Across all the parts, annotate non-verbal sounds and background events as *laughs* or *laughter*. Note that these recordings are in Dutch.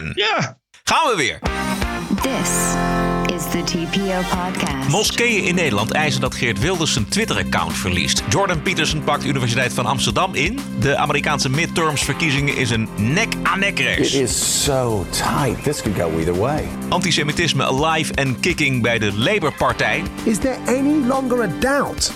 man. Ja. Gaan we weer. This is the TPO podcast. Moskeeën in Nederland eisen dat Geert Wilders zijn Twitter-account verliest. Jordan Peterson pakt Universiteit van Amsterdam in. De Amerikaanse midterms-verkiezingen is een nek-aan-nek It race. is so tight. This could go either way. Antisemitisme alive en kicking bij de Labour-partij. Is there any longer a doubt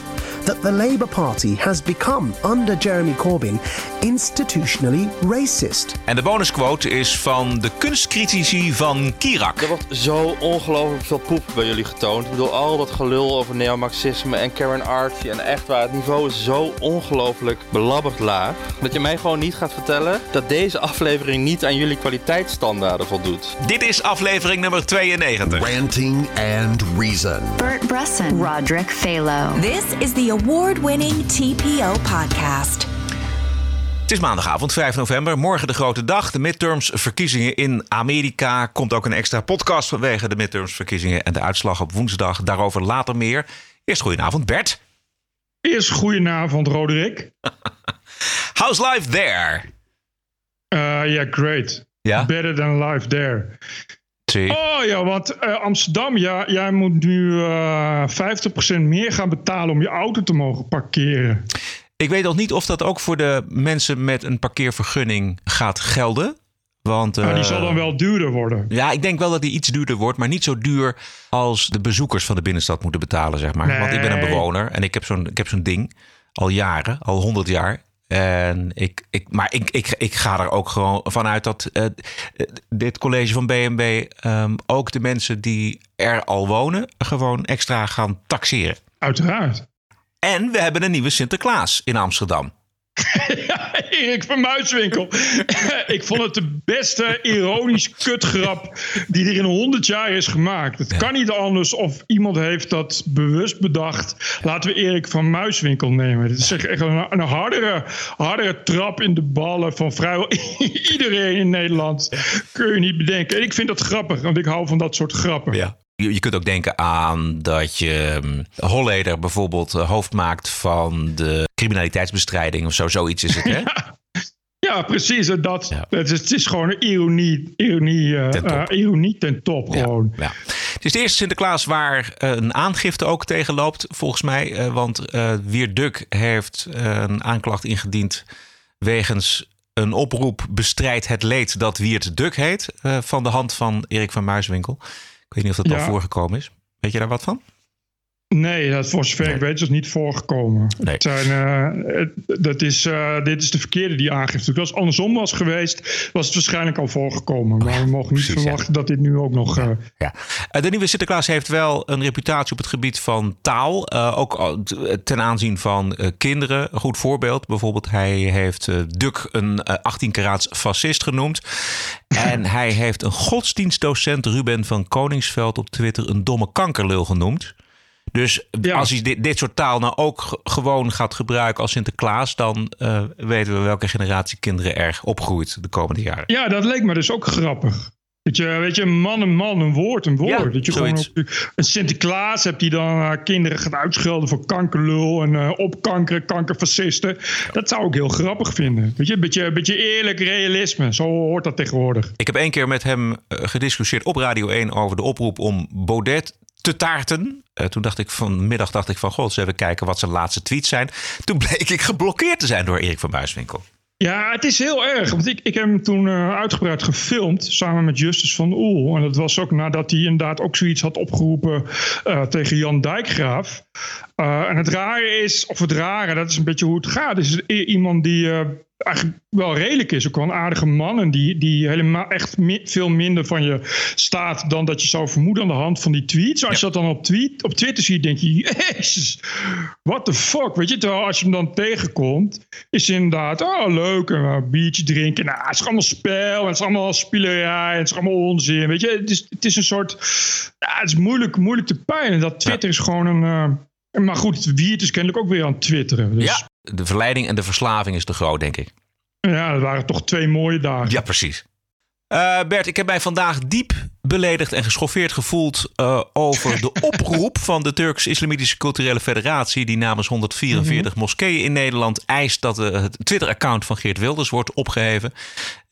that the Labour Party has become, under Jeremy Corbyn, institutionally racist? En de bonusquote is van de kunstcritici van Kirak. Er wordt zo ongelooflijk veel poep bij jullie getoond. Ik bedoel, al dat gelul over neomarxisme en Karen Archie en echt waar. Het niveau is zo ongelooflijk belabberd laag. Dat je mij gewoon niet gaat vertellen dat deze aflevering niet aan jullie kwaliteitsstandaarden voldoet. Dit is aflevering nummer 92. Ranting and Reason. Bert Bresson, Roderick Phalo. This is the award winning TPO podcast. Het is maandagavond 5 november. Morgen de grote dag. De midterms verkiezingen in Amerika. Komt ook een extra podcast vanwege de midterms verkiezingen en de uitslag op woensdag. Daarover later meer. Eerst goedenavond Bert. Eerst goedenavond, Roderick. *laughs* How's life there? Eh, Ja, great. Ja? Better than life there. Oh ja, want eh, Amsterdam, ja, jij moet nu eh 50% meer gaan betalen om je auto te mogen parkeren. Ik weet nog niet of dat ook voor de mensen met een parkeervergunning gaat gelden. Want, Maar die eh, zal dan wel duurder worden. Ja, ik denk wel dat die iets duurder wordt, maar niet zo duur als de bezoekers van de binnenstad moeten betalen, zeg maar. Want ik ben een bewoner en ik heb zo'n ik heb zo'n ding al jaren, al honderd jaar. En ik, ik, maar ik, ik, ik ga er ook gewoon vanuit dat eh, dit college van BNB ehm, ook de mensen die er al wonen gewoon extra gaan taxeren. Uiteraard. En we hebben een nieuwe Sinterklaas in Amsterdam. *laughs* Erik van Muiswinkel. *laughs* ik vond het de beste ironisch kutgrap die er in 100 jaar is gemaakt. Het kan niet anders of iemand heeft dat bewust bedacht. Laten we Erik van Muiswinkel nemen. Dit is echt een, een hardere, hardere trap in de ballen van vrijwel *laughs* iedereen in Nederland. Kun je niet bedenken. En ik vind dat grappig, want ik hou van dat soort grappen. Ja. Je, je kunt ook denken aan dat je hm, Holleder bijvoorbeeld eh, hoofd maakt van de criminaliteitsbestrijding of zo. Zoiets is het, hè? *laughs* Ja, precies. En dat, Ja. het, is, het is gewoon een ironie, ironie, eh, Ten top. eh, ironie ten top. Gewoon. Ja. Het is de eerste Sinterklaas waar een aangifte ook tegen loopt, volgens mij. want eh Wierduk heeft een aanklacht ingediend wegens een oproep bestrijd het leed dat Wiert Duk heet. van de hand van Erik van Muiswinkel. Ik weet niet of dat al voorgekomen is. Weet je daar wat van? Nee, dat voor zover ik weet is niet voorgekomen. Nee. Het zijn, eh, het- dat is, eh, dit is de verkeerde die aangeeft. Als het andersom was geweest, was het waarschijnlijk al voorgekomen. Maar we mogen niet precies, ja. verwachten dat dit nu ook nog... eh, Ja. Eh, De nieuwe Sinterklaas heeft wel een reputatie op het gebied van taal. ook ten aanzien van kinderen. Een goed voorbeeld. Bijvoorbeeld, hij heeft Duk een eh, 18 karaats fascist genoemd. *laughs* En hij heeft een godsdienstdocent Ruben van Koningsveld op Twitter een domme kankerlul genoemd. Dus Ja. als hij dit, dit soort taal nou ook gewoon gaat gebruiken als Sinterklaas, dan eh, weten we welke generatie kinderen er opgroeit de komende jaren. Ja, dat leek me dus ook grappig. Dat je, weet je, een man, een man, een woord, een woord. Ja, dat je zoiets. gewoon een Sinterklaas hebt die dan eh, kinderen gaat uitschelden voor kankerlul en eh, opkankeren, kankerfascisten. Dat zou ik heel grappig vinden. Weet je, een beetje, een beetje eerlijk realisme. Zo hoort dat tegenwoordig. Ik heb één keer met hem eh, gediscussieerd op Radio 1 over de oproep om Baudet te taarten. Toen dacht ik vanmiddag dacht ik van god, eens even kijken wat zijn laatste tweets zijn. Toen bleek ik geblokkeerd te zijn door Erik van Buiswinkel. Ja, het is heel erg. Want ik, ik heb hem toen eh, uitgebreid gefilmd samen met Justus van Oel. En dat was ook nadat hij inderdaad ook zoiets had opgeroepen eh, tegen Jan Dijkgraaf. Eh, en het rare is, of het rare, dat is een beetje hoe het gaat. is iemand die eh, eigenlijk wel redelijk is. Ook wel een aardige man. En die, die helemaal echt mi- veel minder van je staat dan dat je zou vermoeden aan de hand van die tweets. Als je dat dan op, tweet, op Twitter ziet, denk je, jezus, what the fuck. Weet je, terwijl als je hem dan tegenkomt, is het inderdaad, oh leuk, en een biertje drinken. Nou, het is allemaal spel, en het is allemaal spielerij, en het is allemaal onzin. Weet je, het is, het is een soort, het is moeilijk, moeilijk te peilen. Dat Twitter is gewoon een, eh, maar goed, het wiert is kennelijk ook weer aan het twitteren. Dus Ja, de verleiding en de verslaving is te groot, denk ik. ja, dat waren toch twee mooie dagen. Ja, precies. Eh, Bert, ik heb mij vandaag diep beledigd en geschoffeerd gevoeld eh, over de *laughs* oproep van de Turks-Islamitische Culturele Federatie, die namens 144 moskeeën in Nederland eist dat eh, het Twitter-account van Geert Wilders wordt opgeheven.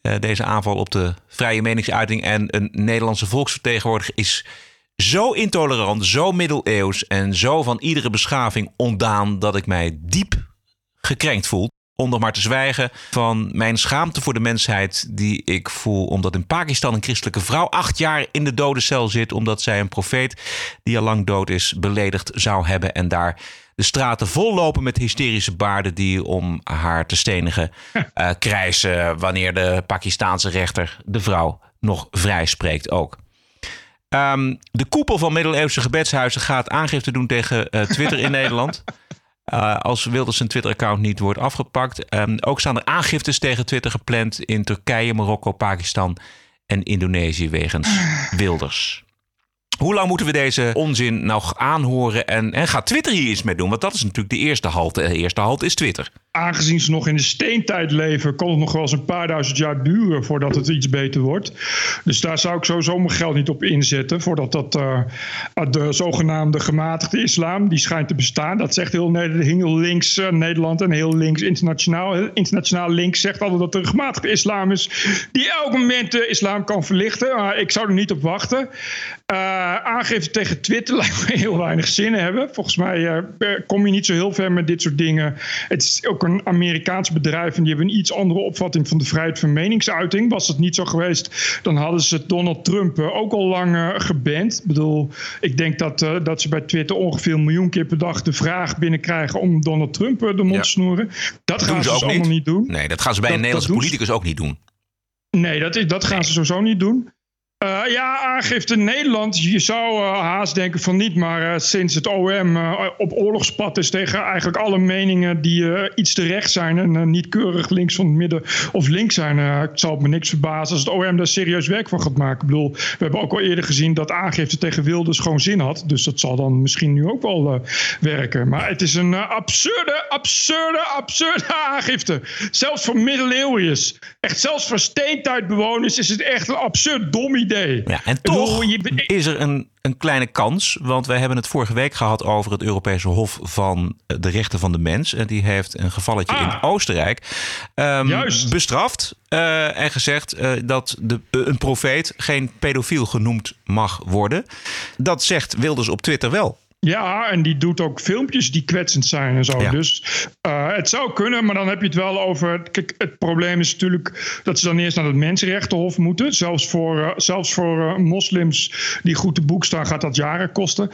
Eh, deze aanval op de vrije meningsuiting en een Nederlandse volksvertegenwoordiger is zo intolerant, zo middeleeuws en zo van iedere beschaving ontdaan dat ik mij diep gekrenkt voel. Om nog maar te zwijgen van mijn schaamte voor de mensheid die ik voel omdat in Pakistan een christelijke vrouw acht jaar in de dodencel zit omdat zij een profeet die al lang dood is beledigd zou hebben en daar de straten vol lopen met hysterische baarden die om haar te stenigen uh, krijsen wanneer de Pakistaanse rechter de vrouw nog vrij spreekt ook. Um, de koepel van middeleeuwse gebedshuizen gaat aangifte doen tegen uh, Twitter in *laughs* Nederland. Uh, als Wilders zijn Twitter-account niet wordt afgepakt. Um, ook staan er aangiftes tegen Twitter gepland in Turkije, Marokko, Pakistan en Indonesië wegens *sighs* Wilders. Hoe lang moeten we deze onzin nog aanhoren en, en gaat Twitter hier iets mee doen? Want dat is natuurlijk de eerste halt. De eerste halt is Twitter. Aangezien ze nog in de steentijd leven, kan het nog wel eens een paar duizend jaar duren voordat het iets beter wordt. Dus daar zou ik sowieso mijn geld niet op inzetten. Voordat dat uh, de zogenaamde gematigde islam, die schijnt te bestaan. Dat zegt heel, heel links uh, Nederland en heel links internationaal. Internationaal links zegt altijd dat er een gematigde islam is. Die elk moment de islam kan verlichten. Maar ik zou er niet op wachten. Uh, aangifte tegen Twitter *laughs* lijkt me heel weinig zin hebben. Volgens mij kom je niet zo heel ver met dit soort dingen. Het is ook een Amerikaans bedrijf en die hebben een iets andere opvatting van de vrijheid van meningsuiting. Was het niet zo geweest, dan hadden ze Donald Trump uh, ook al lang geband. Ik bedoel, ik denk dat, dat ze bij Twitter ongeveer een miljoen keer per dag de vraag binnenkrijgen om Donald Trump de mond ja. te snoeren. Dat, dat gaan ze dus allemaal niet doen. Nee, dat gaan ze bij Dat- een Nederlandse politicus ook niet doen. Nee, dat, is, dat gaan ze sowieso niet doen. Eh, ja, aangifte Nederland. Je zou eh, haast denken van niet, maar eh, sinds het OM op oorlogspad is tegen eigenlijk alle meningen die iets te recht zijn en niet keurig links van het midden of links zijn, het zal me niks verbazen als het OM daar serieus werk van gaat maken. Ik bedoel, we hebben ook al eerder gezien dat aangifte tegen Wilders gewoon zin had, dus dat zal dan misschien nu ook wel werken. Maar het is een absurde, absurde, absurde *laughs* aangifte. Zelfs voor middeleeuwiërs. Echt, zelfs voor steentijdbewoners is het echt een absurd dom idee. Ja, en toch is er een, een kleine kans. Want wij hebben het vorige week gehad over het Europese Hof van de Rechten van de Mens. En die heeft een gevalletje in Ah. Oostenrijk ehm, Juist. bestraft. eh, en gezegd eh, dat de, een profeet geen pedofiel genoemd mag worden. Dat zegt Wilders op Twitter wel. Ja, en die doet ook filmpjes die kwetsend zijn en zo. Ja. Dus eh, het zou kunnen, maar dan heb je het wel over. Kijk, het probleem is natuurlijk dat ze dan eerst naar het Mensenrechtenhof moeten. Zelfs voor, eh, zelfs voor eh, moslims die goed te boek staan, gaat dat jaren kosten.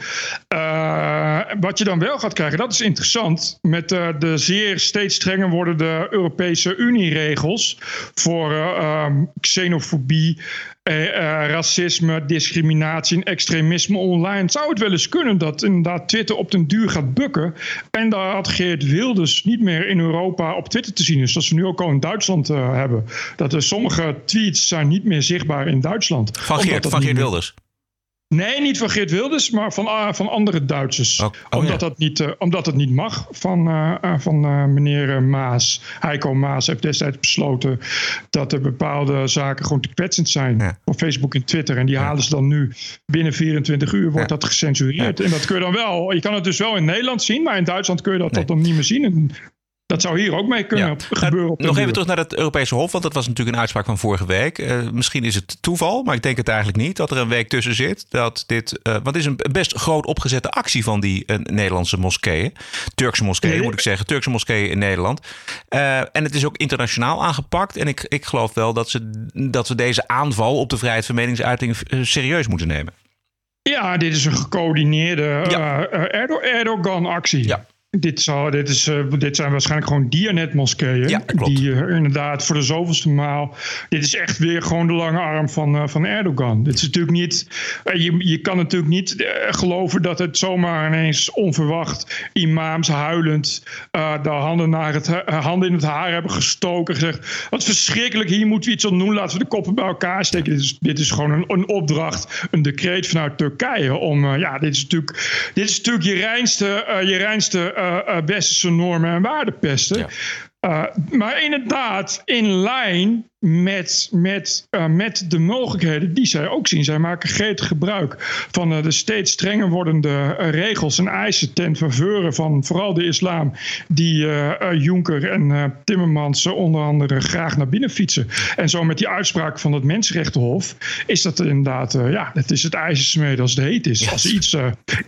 Wat je dan wel gaat krijgen, dat is interessant. Met de zeer steeds strenger wordende Europese Unie-regels voor eh, ehm, xenofobie. Eh, eh, racisme, discriminatie en extremisme online. Zou het wel eens kunnen dat inderdaad Twitter op den duur gaat bukken. En dat Geert Wilders niet meer in Europa op Twitter te zien is. Zoals we nu ook al in Duitsland eh, hebben. Dat er sommige tweets zijn niet meer zichtbaar in Duitsland. Van Geert, van Geert Wilders. Nee, niet van Geert Wilders, maar van, ah, van andere Duitsers. Oh, oh, omdat, ja. dat niet, eh, omdat dat niet mag van, eh, eh, van meneer Maas. Heiko Maas heeft destijds besloten dat er bepaalde zaken gewoon te kwetsend zijn. Ja. Op Facebook en Twitter. En die halen ze dan nu binnen 24 uur wordt dat gecensureerd. En dat kun je dan wel. Je kan het dus wel in Nederland zien, maar in Duitsland kun je dat, Nee. dat dan niet meer zien. En dat zou hier ook mee kunnen Ja. gebeuren. Nog even terug naar het Europese Hof, want dat was natuurlijk een uitspraak van vorige week. Eh, misschien is het toeval, maar ik denk het eigenlijk niet dat er een week tussen zit. Dat dit, eh, want het is een best groot opgezette actie van die eh, Nederlandse moskeeën. Turkse moskeeën Nee. moet ik zeggen, Turkse moskeeën in Nederland. Eh, en het is ook internationaal aangepakt. En ik, ik geloof wel dat, ze, dat we deze aanval op de vrijheid van meningsuiting eh, serieus moeten nemen. Ja, dit is een gecoördineerde Ja. eh, eh, Erdo- Erdogan-actie. Ja. Dit, zal, dit, is, eh, dit zijn waarschijnlijk gewoon Dianet-moskeeën. Ja. Die eh, inderdaad voor de zoveelste maal... Dit is echt weer gewoon de lange arm van, eh, van Erdogan. Dit is natuurlijk niet... je, je kan natuurlijk niet geloven dat het zomaar ineens onverwacht... imams huilend de handen, naar het, ha- handen in het haar hebben gestoken. Gezegd, wat verschrikkelijk, hier moeten we iets aan doen. Laten we de koppen bij elkaar steken. Dit is, dit is gewoon een, een opdracht, een decreet vanuit Turkije. Om, ja, dit is natuurlijk, dit is natuurlijk je reinste, je reinste westerse normen en waarden pesten. Ja. Uh, maar inderdaad, in lijn met, met, uh, met de mogelijkheden die zij ook zien. Zij maken gretig gebruik van uh, de steeds strenger wordende uh, regels en eisen ten faveur van vooral de islam, die Juncker en Timmermans onder andere graag naar binnen fietsen. En zo met die uitspraak van het Mensenrechtenhof is dat inderdaad, ja, het is het ijzersmeden als het heet is. Yes. Als iets,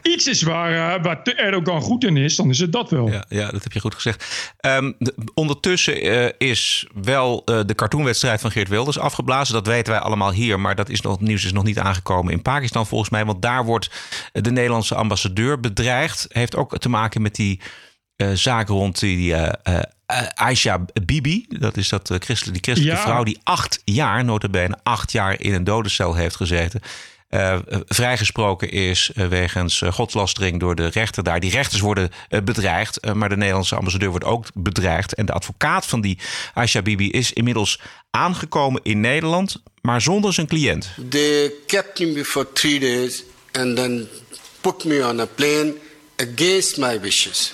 iets is waar, waar Erdogan goed in is, dan is het dat wel. Ja, ja dat heb je goed gezegd. Um, de, ondertussen is wel de cartoonwedstrijd van Geert Wilders afgeblazen. Dat weten wij allemaal hier, maar dat is nog, nieuws is nog niet aangekomen in Pakistan volgens mij. Want daar wordt de Nederlandse ambassadeur bedreigd. Heeft ook te maken met die uh, zaak rond die uh, uh, Aisha Bibi. Dat is dat christelijke, die christelijke ja. vrouw die acht jaar, notabene acht jaar in een dodencel heeft gezeten. Uh, vrijgesproken is uh, wegens godslastering door de rechter daar. Die rechters worden bedreigd, maar de Nederlandse ambassadeur wordt ook bedreigd. En de advocaat van die Aisha Bibi is inmiddels aangekomen in Nederland, maar zonder zijn cliënt. They kept me for three days and then put me on a plane against my wishes.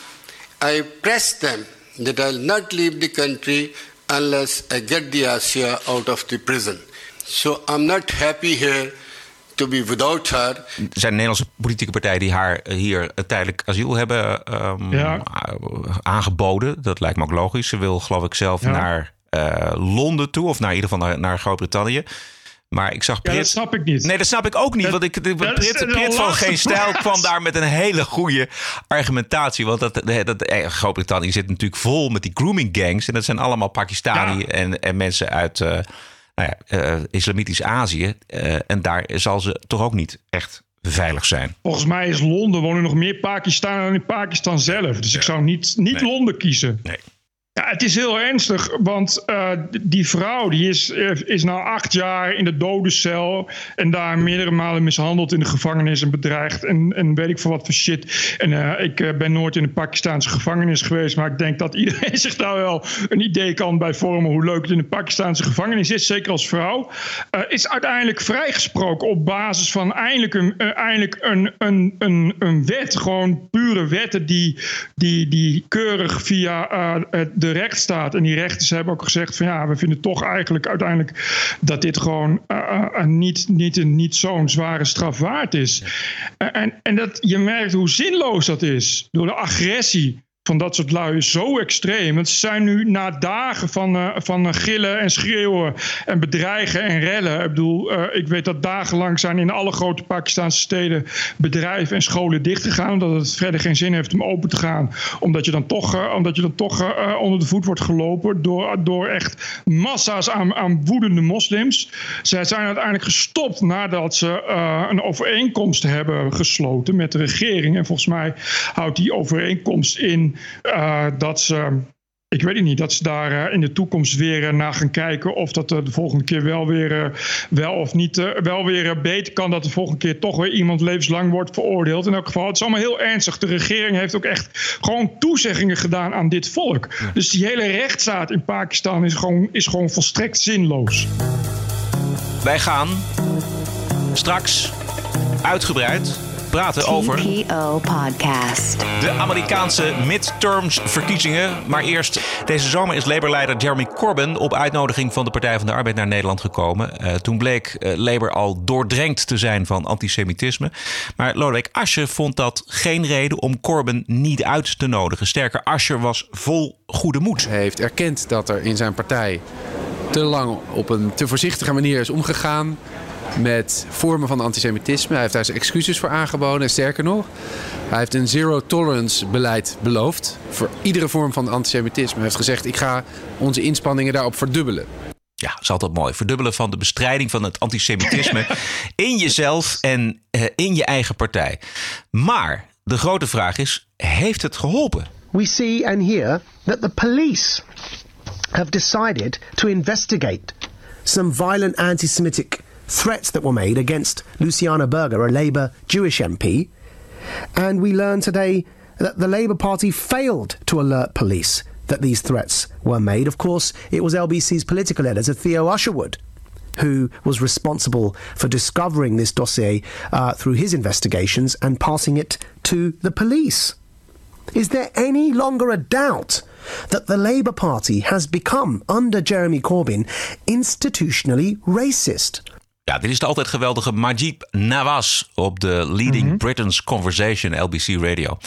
I pressed them that I'll not leave the country unless I get the Asia out of the prison. So I'm not happy here to be without her. Er zijn Nederlandse politieke partijen die haar hier tijdelijk asiel hebben um, ja. aangeboden. Dat lijkt me ook logisch. Ze wil, geloof ik, zelf ja. naar uh, Londen toe, of naar in ieder geval naar, naar Groot-Brittannië. Maar ik zag Brit... Ja, dat snap ik niet. Nee, dat snap ik ook niet. want ik, de, Brit, Brit van Geen Stijl kwam daar met een hele goede argumentatie. Want dat, dat, eh, Groot-Brittannië zit natuurlijk vol met die grooming gangs. En dat zijn allemaal Pakistani ja. en, en mensen uit... Uh, nou ja, uh, Islamitisch Azië. Uh, en daar zal ze toch ook niet echt veilig zijn. Volgens mij is Londen wonen nog meer Pakistanen dan in Pakistan zelf. Dus ja. ik zou niet, niet nee. Londen kiezen. Nee. Ja, het is heel ernstig, want uh, die vrouw die is, is na acht jaar in de dodencel en daar meerdere malen mishandeld in de gevangenis en bedreigd en, en weet ik veel wat voor shit. En uh, ik ben nooit in de Pakistaanse gevangenis geweest, maar ik denk dat iedereen *laughs* zich daar wel een idee kan bij vormen hoe leuk het in de Pakistaanse gevangenis is, zeker als vrouw. is uiteindelijk vrijgesproken op basis van eindelijk een, eindelijk een, een, een, een wet, gewoon pure wetten die, die, die keurig via de de rechtsstaat. En die rechters hebben ook gezegd van ja, we vinden toch eigenlijk uiteindelijk dat dit gewoon uh, uh, niet, niet, niet zo'n zware straf waard is. En, en dat je merkt hoe zinloos dat is. Door de agressie van dat soort lui zo extreem. Ze zijn nu na dagen van, uh, van gillen en schreeuwen en bedreigen en rellen. Ik bedoel, uh, ik weet dat dagenlang zijn in alle grote Pakistanse steden bedrijven en scholen dichtgegaan. Omdat het verder geen zin heeft om open te gaan. Omdat je dan toch, omdat je dan toch onder de voet wordt gelopen door, door echt massa's aan, aan woedende moslims. Zij zijn uiteindelijk gestopt nadat ze een overeenkomst hebben gesloten met de regering. En volgens mij houdt die overeenkomst in dat ze. Ik weet het niet, dat ze daar uh, in de toekomst weer uh, naar gaan kijken of dat de volgende keer wel weer, wel of niet, wel weer beter kan. Dat de volgende keer toch weer iemand levenslang wordt veroordeeld. In elk geval, het is allemaal heel ernstig. De regering heeft ook echt gewoon toezeggingen gedaan aan dit volk. Dus die hele rechtsstaat in Pakistan is gewoon, is gewoon volstrekt zinloos. Wij gaan straks uitgebreid praten over. TPO Podcast. De Amerikaanse midterms verkiezingen. Maar eerst, deze zomer is Labour-leider Jeremy Corbyn op uitnodiging van de Partij van de Arbeid naar Nederland gekomen. Uh, toen bleek uh, Labour al doordrenkt te zijn van antisemitisme. Maar Lodewijk Asscher vond dat geen reden om Corbyn niet uit te nodigen. Sterker, Asscher was vol goede moed. Hij heeft erkend dat er in zijn partij te lang op een te voorzichtige manier is omgegaan met vormen van antisemitisme. Hij heeft daar zijn excuses voor aangeboden. En sterker nog, hij heeft een zero tolerance beleid beloofd voor iedere vorm van antisemitisme. Hij heeft gezegd: ik ga onze inspanningen daarop verdubbelen. Ja, is altijd mooi. Verdubbelen van de bestrijding van het antisemitisme *laughs* in jezelf en uh, in je eigen partij. Maar de grote vraag is: heeft het geholpen? We see and hear that the police have decided to investigate some violent anti-Semitic threats that were made against Luciana Berger, a Labour Jewish MP. And we learn today that the Labour Party failed to alert police that these threats were made. Of course, it was LBC's political editor, Theo Usherwood, who was responsible for discovering this dossier uh, through his investigations and passing it to the police. Is there any longer a doubt that the Labour Party has become, under Jeremy Corbyn, institutionally racist. Ja, dit is de altijd geweldige Majid Nawaz op de Leading Britain's Conversation, LBC Radio.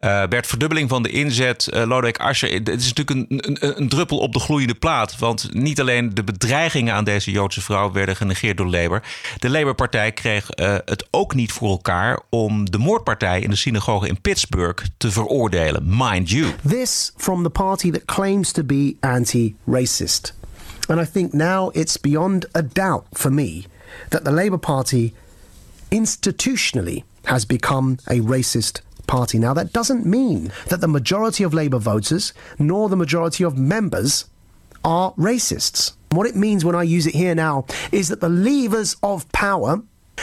Uh, Bert, verdubbeling van de inzet. Uh, Lodewijk Asscher, het is natuurlijk een, een, een, druppel op de gloeiende plaat. Want niet alleen de bedreigingen aan deze Joodse vrouw werden genegeerd door Labour. De Labour-partij kreeg uh, het ook niet voor elkaar om de moordpartij in de synagoge in Pittsburgh te veroordelen. Mind you. This from the party that claims to be anti-racist. And I think now it's beyond a doubt for me that the Labour Party institutionally has become a racist party. Now, that doesn't mean that the majority of Labour voters nor the majority of members are racists. What it means when I use it here now is that the levers of power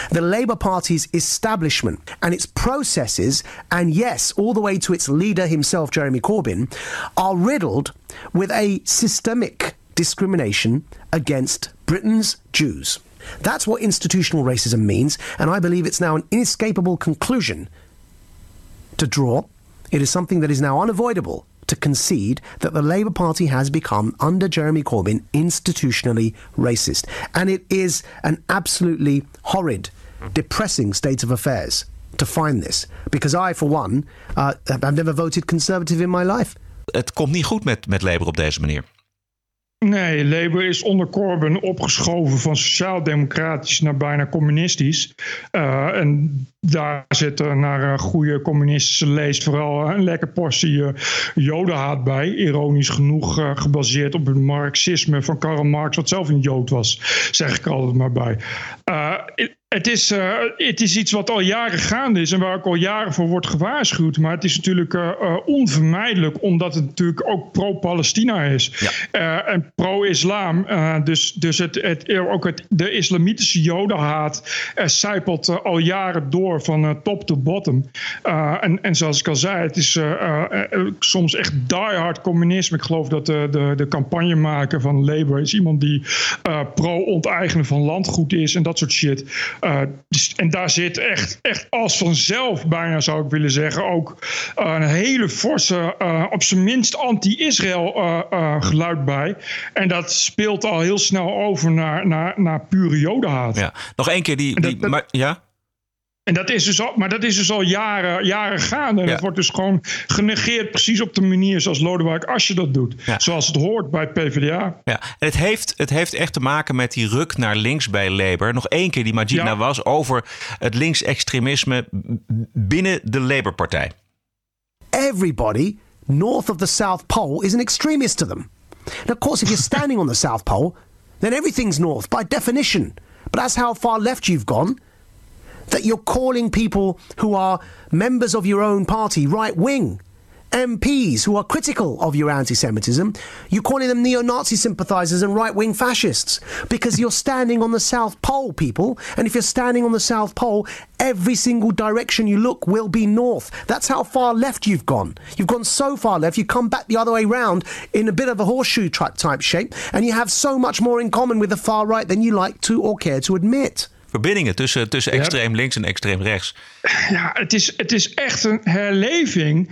the Labour Party's establishment and its processes, and yes, all the way to its leader himself, Jeremy Corbyn, are riddled with a systemic discrimination against Britain's Jews. That's what institutional racism means, and I believe it's now an inescapable conclusion to draw. It is something that is now unavoidable to concede that the Labour Party has become, under Jeremy Corbyn, institutionally racist. And it is an absolutely horrid, depressing state of affairs to find this. Because I, for one, uh, I've never voted Conservative in my life. Het komt niet goed met, met Labour op deze manier. Nee, Labour is onder Corbyn opgeschoven van sociaal-democratisch naar bijna communistisch. Uh, en daar zit er naar een goede communistische leest vooral een lekker portie uh, jodenhaat bij. Ironisch genoeg uh, gebaseerd op het marxisme van Karl Marx, wat zelf een jood was, zeg ik altijd maar bij. Het is, uh, het is iets wat al jaren gaande is en waar ook al jaren voor wordt gewaarschuwd. Maar het is natuurlijk uh, onvermijdelijk, omdat het natuurlijk ook pro-Palestina is. Ja. en pro-islam. dus dus het, het, ook het, de islamitische jodenhaat zijpelt al jaren door van top to bottom. en, en zoals ik al zei, het is soms echt diehard communisme. Ik geloof dat de, de, de campagnemaker van Labour is iemand die pro-onteigenen van landgoed is en dat soort shit. Dus, en daar zit echt, echt als vanzelf, bijna zou ik willen zeggen, ook een hele forse, op zijn minst anti-Israël geluid bij. En dat speelt al heel snel over naar, naar, naar pure jodenhaat. Ja, nog één keer die. die dat, dat, maar, ja? En dat is dus al, maar dat is dus al jaren, jaren gaande. En ja. het wordt dus gewoon genegeerd precies op de manier zoals Lodewijk Asscher dat doet. Ja. Zoals het hoort bij het PvdA. Ja, en het heeft, het heeft echt te maken met die ruk naar links bij Labour. Nog één keer die Majid ja. was over het linksextremisme binnen de Labour-partij. Everybody north of the South Pole is an extremist to them. And of course, if you're standing on the South Pole, then everything's north by definition. But that's how far left you've gone. That you're calling people who are members of your own party right wing. MPs who are critical of your anti Semitism, you're calling them neo Nazi sympathisers and right wing fascists because you're standing on the South Pole, people. And if you're standing on the South Pole, every single direction you look will be north. That's how far left you've gone. You've gone so far left, you come back the other way round in a bit of a horseshoe type shape, and you have so much more in common with the far right than you like to or care to admit. Verbindingen tussen, tussen extreem links en extreem rechts. Ja, het is, het is echt een herleving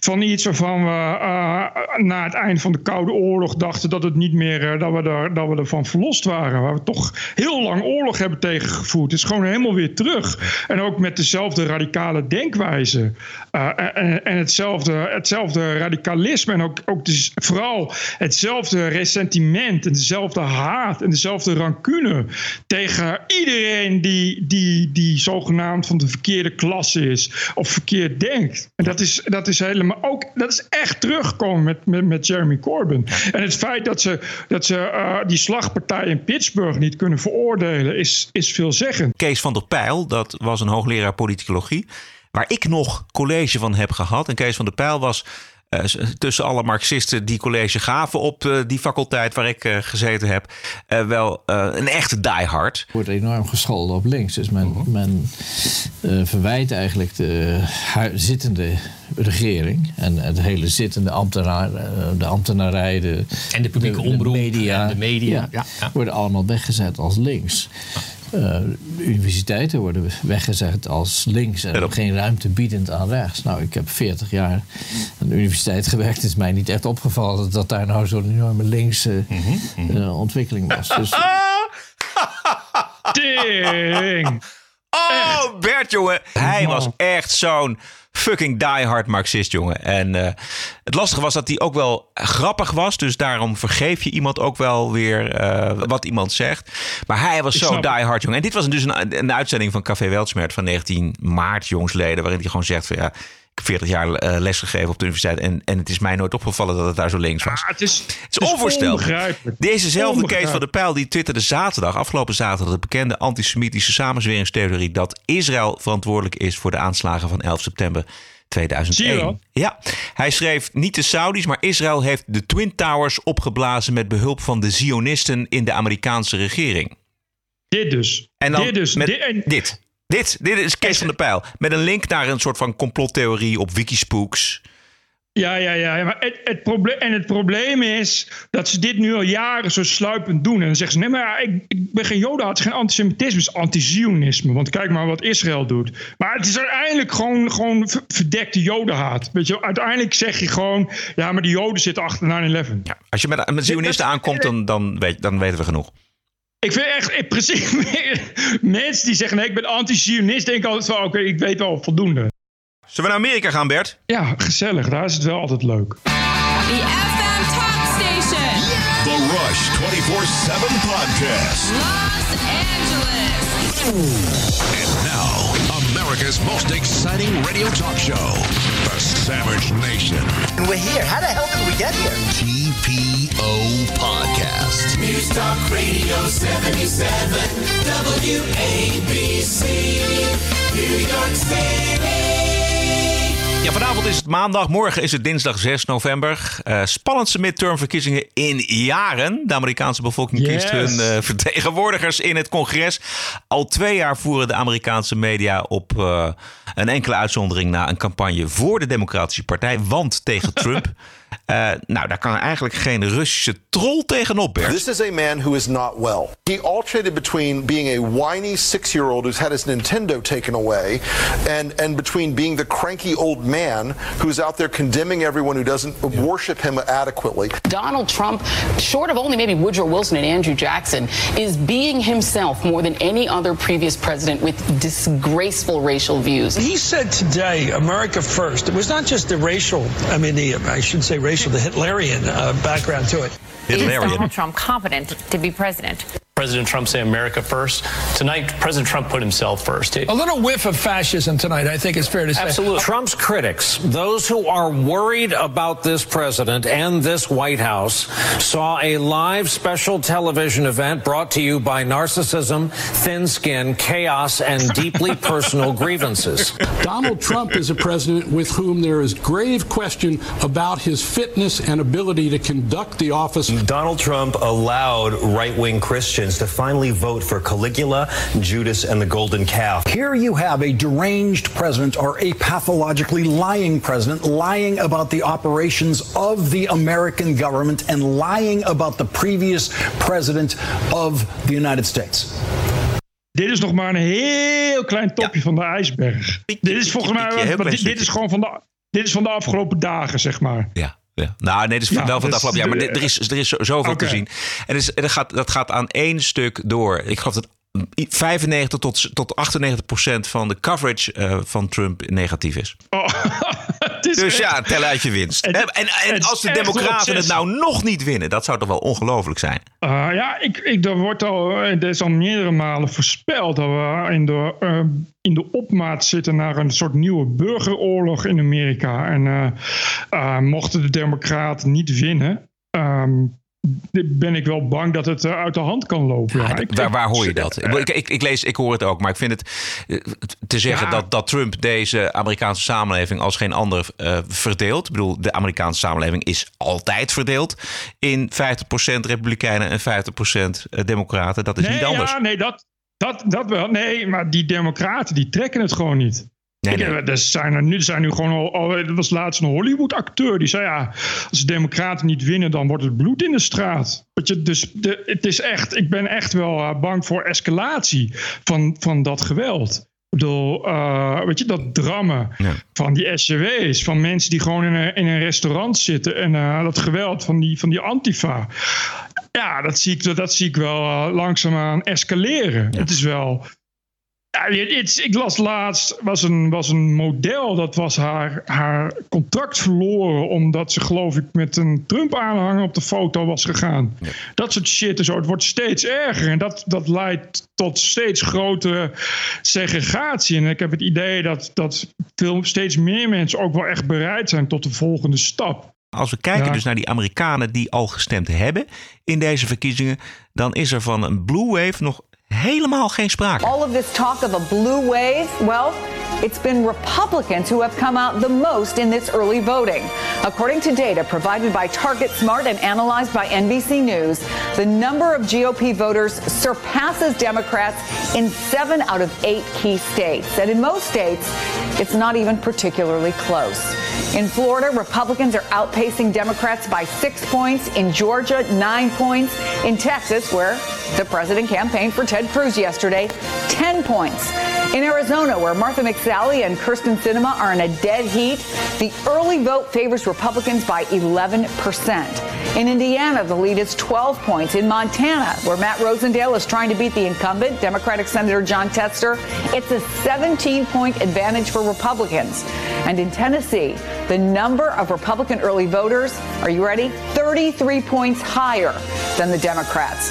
van iets waarvan we uh, na het eind van de Koude Oorlog dachten dat, het niet meer, uh, dat, we er, dat we ervan verlost waren. Waar we toch heel lang oorlog hebben tegengevoerd. Het is gewoon helemaal weer terug. En ook met dezelfde radicale denkwijze. Uh, en, en hetzelfde, hetzelfde radicalisme. En ook, ook dus vooral hetzelfde ressentiment en dezelfde haat en dezelfde rancune tegen iedereen die, die, die zogenaamd van de verkeerde klasse is of verkeerd denkt. En dat is, dat is helemaal ook, dat is echt teruggekomen met, met, met Jeremy Corbyn. En het feit dat ze, dat ze uh, die slagpartij in Pittsburgh niet kunnen veroordelen, is, is veelzeggend. Kees van der Pijl, dat was een hoogleraar politicologie, waar ik nog college van heb gehad. En Kees van der Pijl was tussen alle Marxisten die college gaven op uh, die faculteit waar ik uh, gezeten heb, wel een echte diehard. Wordt enorm gescholden op links. Dus men, uh -huh. men verwijt eigenlijk de zittende regering en het hele zittende ambtenaar, de ambtenarij, de, en de publieke de, omroep, de media, en de media ja, ja, worden allemaal weggezet als links. Eh, universiteiten worden weggezet als links en geen ruimte biedend aan rechts. Nou, ik heb 40 jaar aan de universiteit gewerkt. Het is mij niet echt opgevallen dat daar nou zo'n enorme linkse eh, ontwikkeling was. Dus, *laughs* Ding! Oh, Bert, jongen. Hij was echt zo'n fucking diehard Marxist, jongen. En eh, het lastige was dat hij ook wel grappig was. Dus daarom vergeef je iemand ook wel weer eh, wat iemand zegt. Maar hij was zo diehard, jongen. En dit was dus een, een uitzending van Café Weltsmert van 19 maart, jongsleden. Waarin hij gewoon zegt van ja... Ik heb 40 jaar eh, lesgegeven op de universiteit. En, en het is mij nooit opgevallen dat het daar zo links was. Ah, het is, Het is onvoorstelbaar. Dezezelfde Kees van der Pijl die twitterde zaterdag, afgelopen zaterdag, de bekende antisemitische samenzweringstheorie dat Israël verantwoordelijk is voor de aanslagen van 11 september 2001. Zie je wel? Ja, hij schreef niet de Saudis, maar Israël heeft de Twin Towers opgeblazen met behulp van de Zionisten in de Amerikaanse regering. Dit dus. En dan dit dus. met Dit- en- dit. Dit, dit is Kees van der Pijl. Met een link naar een soort van complottheorie op Wikispooks. Ja, ja, ja. Maar het, het probleem, en het probleem is dat ze dit nu al jaren zo sluipend doen. En dan zeggen ze: nee, maar ja, ik, ik ben geen Joden, het is geen antisemitisme, het is anti-Zionisme. Want kijk maar wat Israël doet. Maar het is uiteindelijk gewoon, gewoon ver- verdekte Jodenhaat. Weet je, uiteindelijk zeg je gewoon: ja, maar die Joden zitten achter 9-11. Ja, als je met, met Zionisten aankomt, dan, dan, weet, dan weten we genoeg. Ik vind echt, in principe, *laughs* mensen die zeggen: nee, ik ben anti-Zionist, denken altijd van: oké, ik weet wel voldoende. Zullen we naar Amerika gaan, Bert? Ja, gezellig, daar is het wel altijd leuk. The FM Talk Station. The Rush 24 7 Podcast. Los Angeles. And now, America's most exciting radio talk show, The Savage Nation. And we're here. How the hell did we get here? TPO Podcast. News Talk Radio 77, WABC, New York City. Ja, vanavond is het maandag, morgen is het dinsdag 6 november. Eh, spannendste midtermverkiezingen in jaren. De Amerikaanse bevolking Yes. kiest hun eh, vertegenwoordigers in het congres. Al twee jaar voeren de Amerikaanse media op eh, een enkele uitzondering na een campagne voor de Democratische Partij, want tegen *laughs* Trump. Eh, nou, daar kan eigenlijk geen Russische troll tegenop, Bert. This is a man who is not well. He alternated between being a whiny six year old who's had his Nintendo taken away and, and between being the cranky old man who's out there condemning everyone who doesn't worship him adequately. Donald Trump, short of only maybe Woodrow Wilson and Andrew Jackson, is being himself more than any other previous president with disgraceful racial views. He said today, America first. It was not just the racial, I mean, the, I shouldn't say racial, the Hitlerian uh, background to it it. Is Donald Trump competent to be president? President Trump say America first. Tonight, President Trump put himself first. A little whiff of fascism tonight, I think it's fair to say. Absolutely. Uh, Trump's critics, those who are worried about this president and this White House, saw a live special television event brought to you by narcissism, thin skin, chaos, and deeply *laughs* personal grievances. Donald Trump is a president with whom there is grave question about his fitness and ability to conduct the office. Donald Trump allowed right wing Christians to finally vote for Caligula, Judas, and the Golden Calf. Here you have a deranged president or a pathologically lying president lying about the operations of the American government and lying about the previous president of the United States. Dit is nog maar een heel klein topje van de ijsberg. dit is volgens mij. piekje, heel dit, dit is gewoon van de. Dit is van de afgelopen dagen, zeg maar. Ja. Ja. Nou, nee, dat is Ja, wel van het afgelopen jaar. Maar er is, er is zo- zoveel te zien. En dus, dat, gaat, dat gaat aan één stuk door. Ik geloof dat 95 tot, tot 98 procent van de coverage eh, van Trump negatief is. *laughs* *laughs* dus ja, tel uit je winst. Het- en, en, en het als de Democraten het nou nog niet winnen, dat zou toch wel ongelooflijk zijn? Uh, ja, ik, ik, er wordt al, er is al meerdere malen voorspeld dat we in de, uh, in de opmaat zitten naar een soort nieuwe burgeroorlog in Amerika. En uh, mochten de Democraten niet winnen, um, ben ik wel bang dat het uh, uit de hand kan lopen. Ja, waar, waar hoor je dat? Ik, ik, ik, lees, ik hoor het ook, maar ik vind het eh, te zeggen Ja. dat, dat Trump deze Amerikaanse samenleving als geen ander uh, verdeelt. Ik bedoel, de Amerikaanse samenleving is altijd verdeeld in 50% Republikeinen en 50% Democraten. Dat is nee, niet anders. Ja, nee, dat, dat, dat wel. Nee, maar die Democraten die trekken het gewoon niet. Nee, nee. Er zijn er nu, er zijn nu gewoon al, al. Er was laatst een Hollywood-acteur die zei: ja, als de Democraten niet winnen, dan wordt het bloed in de straat. Weet je, dus de, het is echt, ik ben echt wel eh, bang voor escalatie van, van dat geweld. Ik bedoel, eh, weet je, dat drammen van die SJW's, van mensen die gewoon in een, in een restaurant zitten en eh, dat geweld van die, van die Antifa. Ja, dat zie ik, dat, dat zie ik wel eh, langzaamaan escaleren. Het is wel. Ja, het, het- ik las laatst, was een, was een model, dat was haar, haar contract verloren omdat ze geloof ik met een Trump-aanhanger op de foto was gegaan. Dat soort shit en zo, het wordt steeds erger en dat, dat leidt tot steeds grotere segregatie. En ik heb het idee dat, dat veel, steeds meer mensen ook wel echt bereid zijn tot de volgende stap. Als we kijken Ja. dus naar die Amerikanen die al gestemd hebben in deze verkiezingen, dan is er van een blue wave nog helemaal geen sprake. All of this talk of a blue wave, well, it's been Republicans who have come out the most in this early voting. According to data provided by Target Smart and analyzed by NBC News, the number of GOP voters surpasses Democrats in seven out of eight key states. And in most states, it's not even particularly close. In Florida, Republicans are outpacing Democrats by six points. In Georgia, nine points. In Texas, where the president campaigned for Ted Cruz yesterday, 10 points. In Arizona, where Martha McSally and Kirsten Sinema are in a dead heat, the early vote favors Republicans by 11%. In Indiana, the lead is 12 points. In Montana, where Matt Rosendale is trying to beat the incumbent, Democratic Senator John Tester, it's a 17 point advantage for Republicans. And in Tennessee, the number of Republican early voters, are you ready? 33 points higher than the Democrats.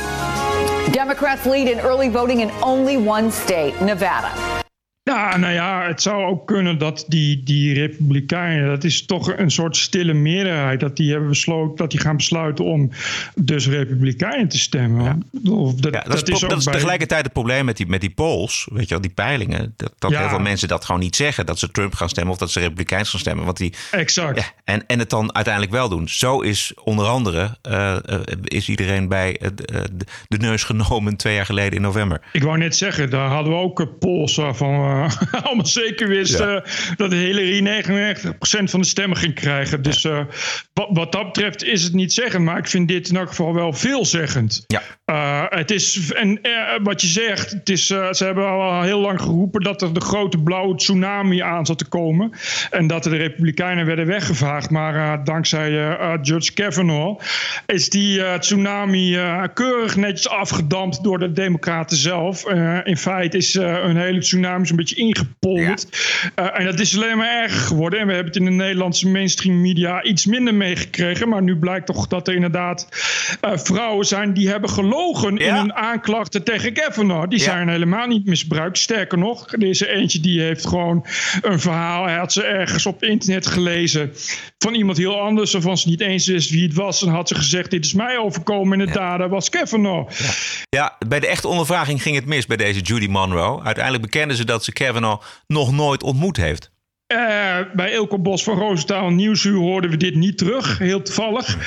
Democrats lead in early voting in only one state, Nevada. Ja, nou ja, het zou ook kunnen dat die, die Republikeinen, dat is toch een soort stille meerderheid, dat die hebben besloten, dat die gaan besluiten om dus Republikeinen te stemmen. Of Dat, Ja, dat, is, ook dat is bij- tegelijkertijd het probleem met die, met die polls, weet je wel, die peilingen. Dat, dat Ja. heel veel mensen dat gewoon niet zeggen. Dat ze Trump gaan stemmen of dat ze Republikeins gaan stemmen. Want die, Exact. Ja, en, en het dan uiteindelijk wel doen. Zo is onder andere eh, eh, is iedereen bij eh, de, de- neus genomen twee jaar geleden in november. Ik wou net zeggen, daar hadden we ook polls waarvan we *laughs* allemaal zeker wisten dat Hillary 99% van de stemmen ging krijgen. Dus eh, wat, wat dat betreft is het niet zeggend, maar ik vind dit in elk geval wel veelzeggend. Ja. Eh, het is, en eh, wat je zegt, het is, eh, ze hebben al heel lang geroepen dat er de grote blauwe tsunami aan zat te komen. En dat de Republikeinen werden weggevaagd. Maar eh, dankzij eh, eh, Judge Kavanaugh is die eh, tsunami eh, keurig netjes afgedampt door de Democraten zelf. Eh, in feite is eh, een hele tsunami zo'n beetje ingepolderd. Eh, en dat is alleen maar erger geworden. En we hebben het in de Nederlandse mainstream media iets minder meegekregen. Maar nu blijkt toch dat er inderdaad eh, vrouwen zijn die hebben gelogen in hun aanklachten tegen Kavanaugh. Die zijn helemaal niet misbruikt. Sterker nog, er is er eentje die heeft gewoon een verhaal. Hij had ze ergens op internet gelezen van iemand heel anders. Waarvan ze niet eens wist wie het was. En had ze gezegd, dit is mij overkomen. En de dader was Kavanaugh. Ja, bij de echte ondervraging ging het mis bij deze Judy Monroe. Uiteindelijk bekende ze dat ze Kavanaugh nog nooit ontmoet heeft. Eh, bij Ilko Bos van Roosentaal Nieuwsuur hoorden we dit niet terug, heel toevallig.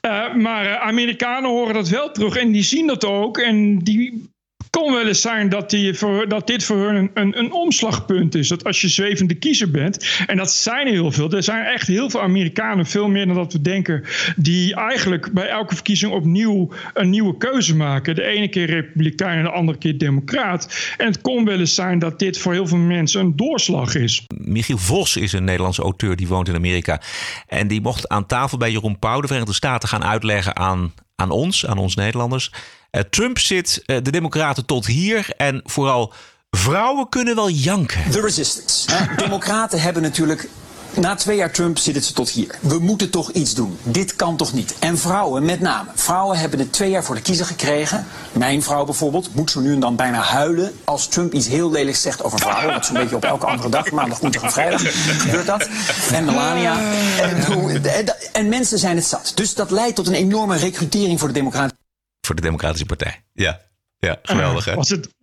Eh, maar eh, Amerikanen horen dat wel terug en die zien dat ook. En die kon wel eens zijn dat, voor, dat dit voor hun een, een, een omslagpunt is. Dat als je zwevende kiezer bent, en dat zijn er heel veel. Er zijn echt heel veel Amerikanen, veel meer dan dat we denken, die eigenlijk bij elke verkiezing opnieuw een nieuwe keuze maken. De ene keer Republikein en de andere keer Democraat. En het kon wel eens zijn dat dit voor heel veel mensen een doorslag is. Michiel Vos is een Nederlandse auteur die woont in Amerika. En die mocht aan tafel bij Jeroen Pauw, de Verenigde Staten, gaan uitleggen aan, aan ons, aan ons Nederlanders. Eh, Trump zit eh, de Democraten tot hier en vooral vrouwen kunnen wel janken. De resistance. hè. Democraten hebben natuurlijk. Na twee jaar Trump zitten ze tot hier. We moeten toch iets doen. Dit kan toch niet? En vrouwen met name. Vrouwen hebben het twee jaar voor de kiezer gekregen. Mijn vrouw bijvoorbeeld moet zo nu en dan bijna huilen als Trump iets heel lelijks zegt over vrouwen. Dat zo'n beetje op elke andere dag, maandag, woensdag en vrijdag gebeurt dat. En Melania. En, en- en mensen zijn het zat. Dus dat leidt tot een enorme recrutering voor de Democraten. Voor de Democratische Partij. Ja, ja geweldig hè? Was het.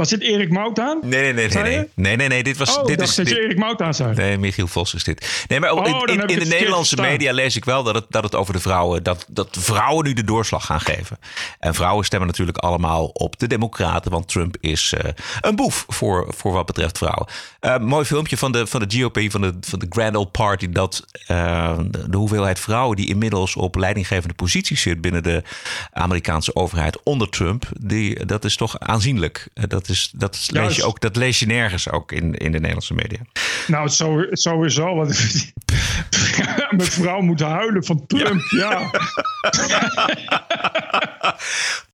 Was dit Erik Mout aan? Nee, nee, nee, nee, nee. Nee, nee, nee. Dit was. Oh, dit is, dit- Erik Mout aan zei. Nee, Michiel Vos is dit. Nee, maar Oh, in, in, de Nederlandse media lees ik wel dat het, dat het over de vrouwen. Dat, dat vrouwen nu de doorslag gaan geven. En vrouwen stemmen natuurlijk allemaal op de Democraten. Want Trump is eh, een boef voor, voor wat betreft vrouwen. Eh, mooi filmpje van de, van de GOP, van de, van de Grand Old Party. Dat eh, de, hoeveelheid vrouwen die inmiddels op leidinggevende posities zit binnen de Amerikaanse overheid onder Trump. Die, dat is toch aanzienlijk. Dat, is, dat, lees je ook, dat lees je nergens ook in, in de Nederlandse media. Nou, sowieso. Want *laughs* mijn vrouw moet huilen van Trump. Ja. *laughs*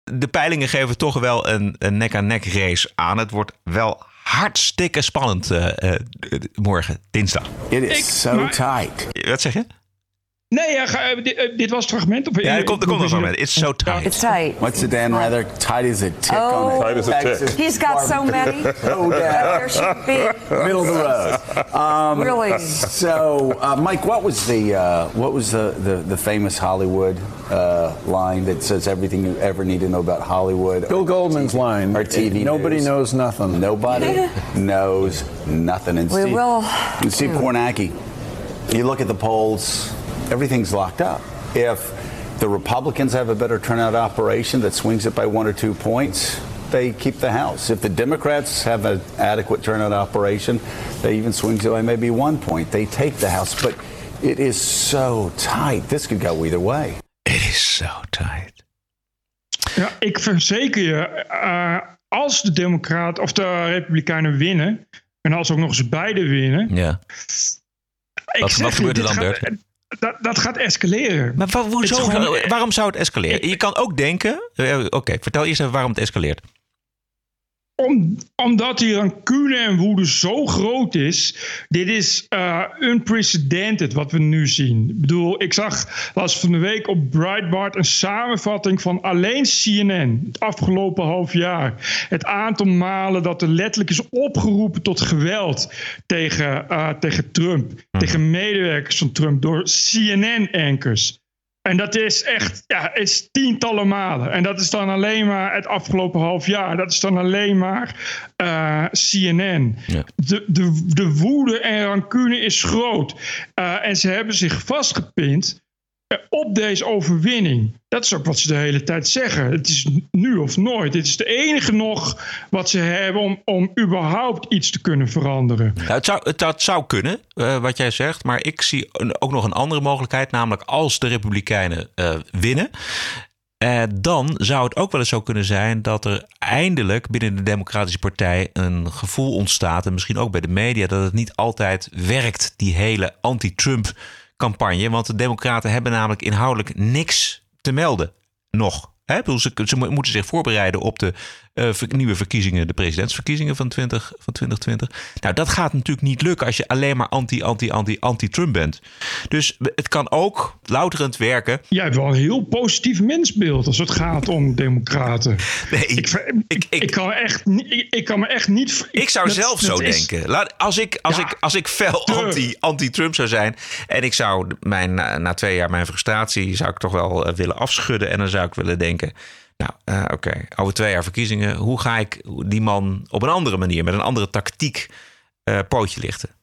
de peilingen geven toch wel een, een nek-aan-nek race aan. Het wordt wel hartstikke spannend eh, eh, morgen, dinsdag. It is so tight. Wat zeg je? Nee, ja, ga- eh, dit, eh, dit was het fragment. Of, Ja, er komt, er komt nog een moment. It's so tight. It's tight. What's the Dan rather tight as a tick Oh, on a Tight as a tick. He's got so many. *laughs* Oh, There should be. *laughs* Middle of the road. Um, Really? So, uh, Mike, what was the uh, what was the, the, the famous Hollywood uh, line that says everything you ever need to know about Hollywood? Bill Goldman's line. Or TV Nobody news? knows nothing. Nobody *laughs* knows nothing. And We Steve, will- and Steve Kornacki, you look at the polls, everything's locked up. If the Republicans have a better turnout operation that swings it by one or two points, they keep the House. If the Democrats have an adequate turnout operation, they even swings it by maybe one point. They take the House. But it is so tight. This could go either way. It is so tight. Ja, ik verzeker je, eh, als de Democraten of de Republikeinen winnen, en als ook nog eens beide winnen, Ja. ik Wat- wat gebeurt er dit dan, gaat- Bert? Dat, dat gaat escaleren. Maar hoezo, gewoon- waarom zou het escaleren? Je kan ook denken... eh, Oké, vertel eerst even waarom het escaleert. Om, omdat die rancune en woede zo groot is. Dit is eh, unprecedented wat we nu zien. Ik bedoel, ik zag laatst van de week op Breitbart een samenvatting van alleen CNN. Het afgelopen half jaar. Het aantal malen dat er letterlijk is opgeroepen tot geweld tegen, eh, tegen Trump. Tegen medewerkers van Trump door CNN-ankers. En dat is echt ja, is tientallen malen. En dat is dan alleen maar het afgelopen half jaar. Dat is dan alleen maar eh, CNN. De, de, de woede en rancune is groot. Eh, en ze hebben zich vastgepind op deze overwinning. Dat is ook wat ze de hele tijd zeggen. Het is nu of nooit. Dit is de enige nog wat ze hebben om, om überhaupt iets te kunnen veranderen. Nou, het, zou, het, dat zou kunnen, eh, wat jij zegt. Maar ik zie ook nog een andere mogelijkheid. Namelijk als de Republikeinen eh, winnen. eh, dan zou het ook wel eens zo kunnen zijn dat er eindelijk binnen de Democratische Partij een gevoel ontstaat. En misschien ook bij de media. Dat het niet altijd werkt, die hele anti-Trump campagne. Want de Democraten hebben namelijk inhoudelijk niks te melden. Nog. Hè? Ze, ze mo- moeten zich voorbereiden op de eh, ver- nieuwe verkiezingen, de presidentsverkiezingen van, 20, van 2020. Nou, dat gaat natuurlijk niet lukken als je alleen maar anti, anti, anti, anti-Trump bent. Dus het kan ook louterend werken. Jij hebt wel een heel positief mensbeeld als het gaat om democraten. Nee, ik, ik, kan echt, ik, ik kan me echt niet... Ik zou dat- zelf dat zo is- denken. Laat, als, ik, als, ik, als ik fel anti, anti-Trump zou zijn en ik zou mijn, na, na twee jaar mijn frustratie zou ik toch wel eh, willen afschudden en dan zou ik willen denken. Nou, eh, oké, over twee jaar verkiezingen. Hoe ga ik die man op een andere manier, met een andere tactiek, eh, pootje lichten?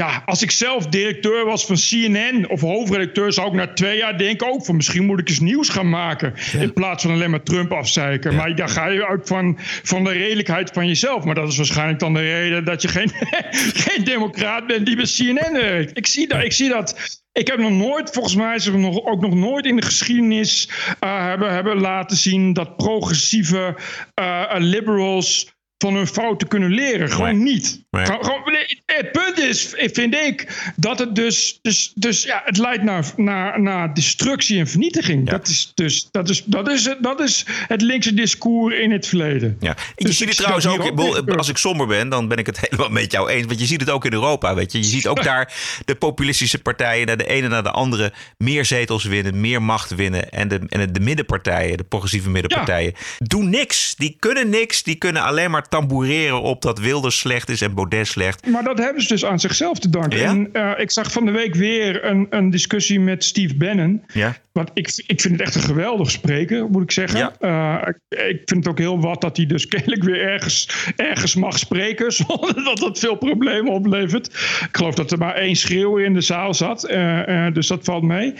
Ja, als ik zelf directeur was van CNN of hoofdredacteur, zou ik na twee jaar denken: ook van misschien moet ik eens nieuws gaan maken. In plaats van alleen maar Trump afzeiken. Maar daar ga je uit van, van de redelijkheid van jezelf. Maar dat is waarschijnlijk dan de reden dat je geen, *laughs* geen democraat bent die bij CNN werkt. Ik zie dat. Ik zie dat ik heb nog nooit, volgens mij is er nog, ook nog nooit in de geschiedenis eh, hebben, hebben laten zien dat progressieve eh, liberals van hun fouten kunnen leren. Gewoon niet. Nee. Gewoon- gewoon- nee, het punt is, vind ik, dat het dus, dus, dus ja, het leidt naar, naar, naar destructie en vernietiging. Dat, is dus, dat, is, dat, is, het- dat is het linkse discours in het verleden. Ja. Je Dus ziet ik het trouwens ook, als ik somber ben, dan ben ik het *laughs* helemaal met jou eens. Want je ziet het ook in Europa, weet je. Je ziet ook daar de populistische partijen, naar de ene naar de andere, meer zetels winnen, meer macht winnen. En de, en de middenpartijen, de progressieve middenpartijen, doen niks. Die kunnen niks. Die kunnen alleen maar tamboureren op dat Wilders slecht is en Baudet slecht. Maar dat hebben ze dus aan zichzelf te danken. Ja? En eh, ik zag van de week weer een, een discussie met Steve Bannon. Ja. Want ik, ik vind het echt een geweldig spreker, moet ik zeggen. Eh, ik, ik vind het ook heel wat dat hij dus *laughs* kennelijk weer ergens, ergens mag spreken. *laughs* Zonder dat dat veel problemen oplevert. Ik geloof dat er maar één schreeuwer in de zaal zat. eh, dus dat valt mee.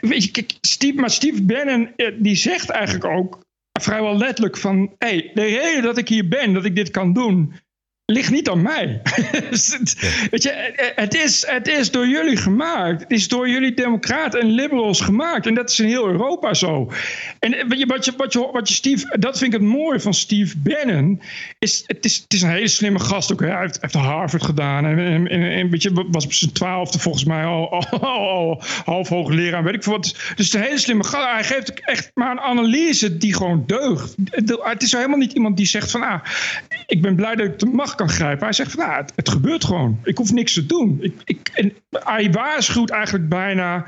Weet je, kijk, Steve, maar Steve Bannon die zegt eigenlijk ook vrijwel letterlijk van... Hey, de reden dat ik hier ben, dat ik dit kan doen ligt niet aan mij. *laughs* Weet je, het is, het is door jullie gemaakt. Het is door jullie democraten en liberals gemaakt. En dat is in heel Europa zo. En eh, weet je, wat je, wat je, wat je Steve, dat vind ik het mooie van Steve Bannon. Is, het, is, het is een hele slimme gast ook. hè. Hij heeft, heeft Harvard gedaan. En, en, en, weet je, was op zijn twaalfde volgens mij al, al, *laughs* al, al half hoogleraar. Weet ik veel wat. Dus een hele slimme gast. Hij geeft echt maar een analyse die gewoon deugt. Het is helemaal niet iemand die zegt van... Ah, ik ben blij dat ik de macht kan grijpen. Hij zegt van, nou, het, het gebeurt gewoon. Ik hoef niks te doen. Ik, ik, en hij waarschuwt eigenlijk bijna...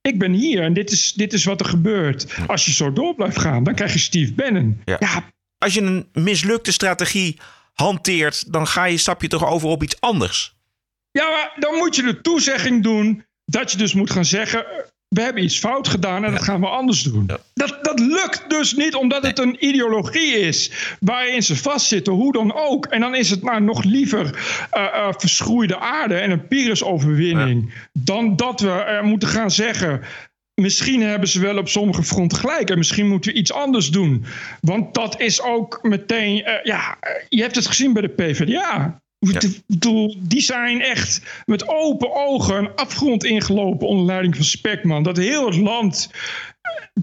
ik- ben hier en dit is, dit is wat er gebeurt. Als je zo door blijft gaan, dan krijg je Steve Bannon. Ja. Als je een mislukte strategie hanteert, dan ga je, stap je toch over op iets anders. Ja, maar dan moet je de toezegging doen dat je dus moet gaan zeggen... we hebben iets fout gedaan en dat gaan we anders doen. Dat, dat lukt dus niet omdat het een ideologie is waarin ze vastzitten, hoe dan ook. En dan is het maar nog liever eh, verschroeide aarde en een Pyrrhus-overwinning... dan dat we eh, moeten gaan zeggen... Misschien hebben ze wel op sommige fronten gelijk. En misschien moeten we iets anders doen. Want dat is ook meteen. ja, je hebt het gezien bij de PvdA. Die zijn echt met open ogen een afgrond ingelopen onder leiding van Spekman. Dat heel het land,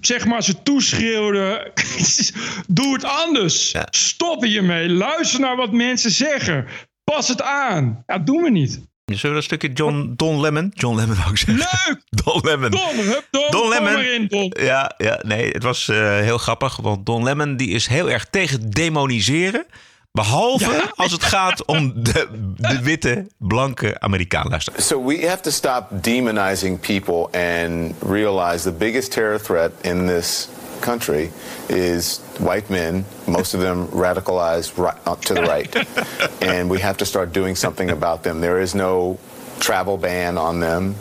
zeg maar, ze toeschreeuwde. *laughs* Doe het anders. Stop hiermee. Luister naar wat mensen zeggen. Pas het aan. Ja, doen we niet. Zullen we dat stukje John, Don Lemon? John Lemon ik zeggen. Leuk! *laughs* Don Lemon. Don, hup, Don, kom Lemon. maar in, Don. Ja, ja, nee, het was eh, heel grappig. Want Don Lemon die is heel erg tegen demoniseren. Behalve *laughs* als het gaat om de, de witte, blanke Amerikaan. Luister. So we have to stop demonizing people and realize the biggest terror threat in this country is white men, most of them radicalized right, uh, to the right. *laughs* and we have to start doing something about them. There is no travel ban on them.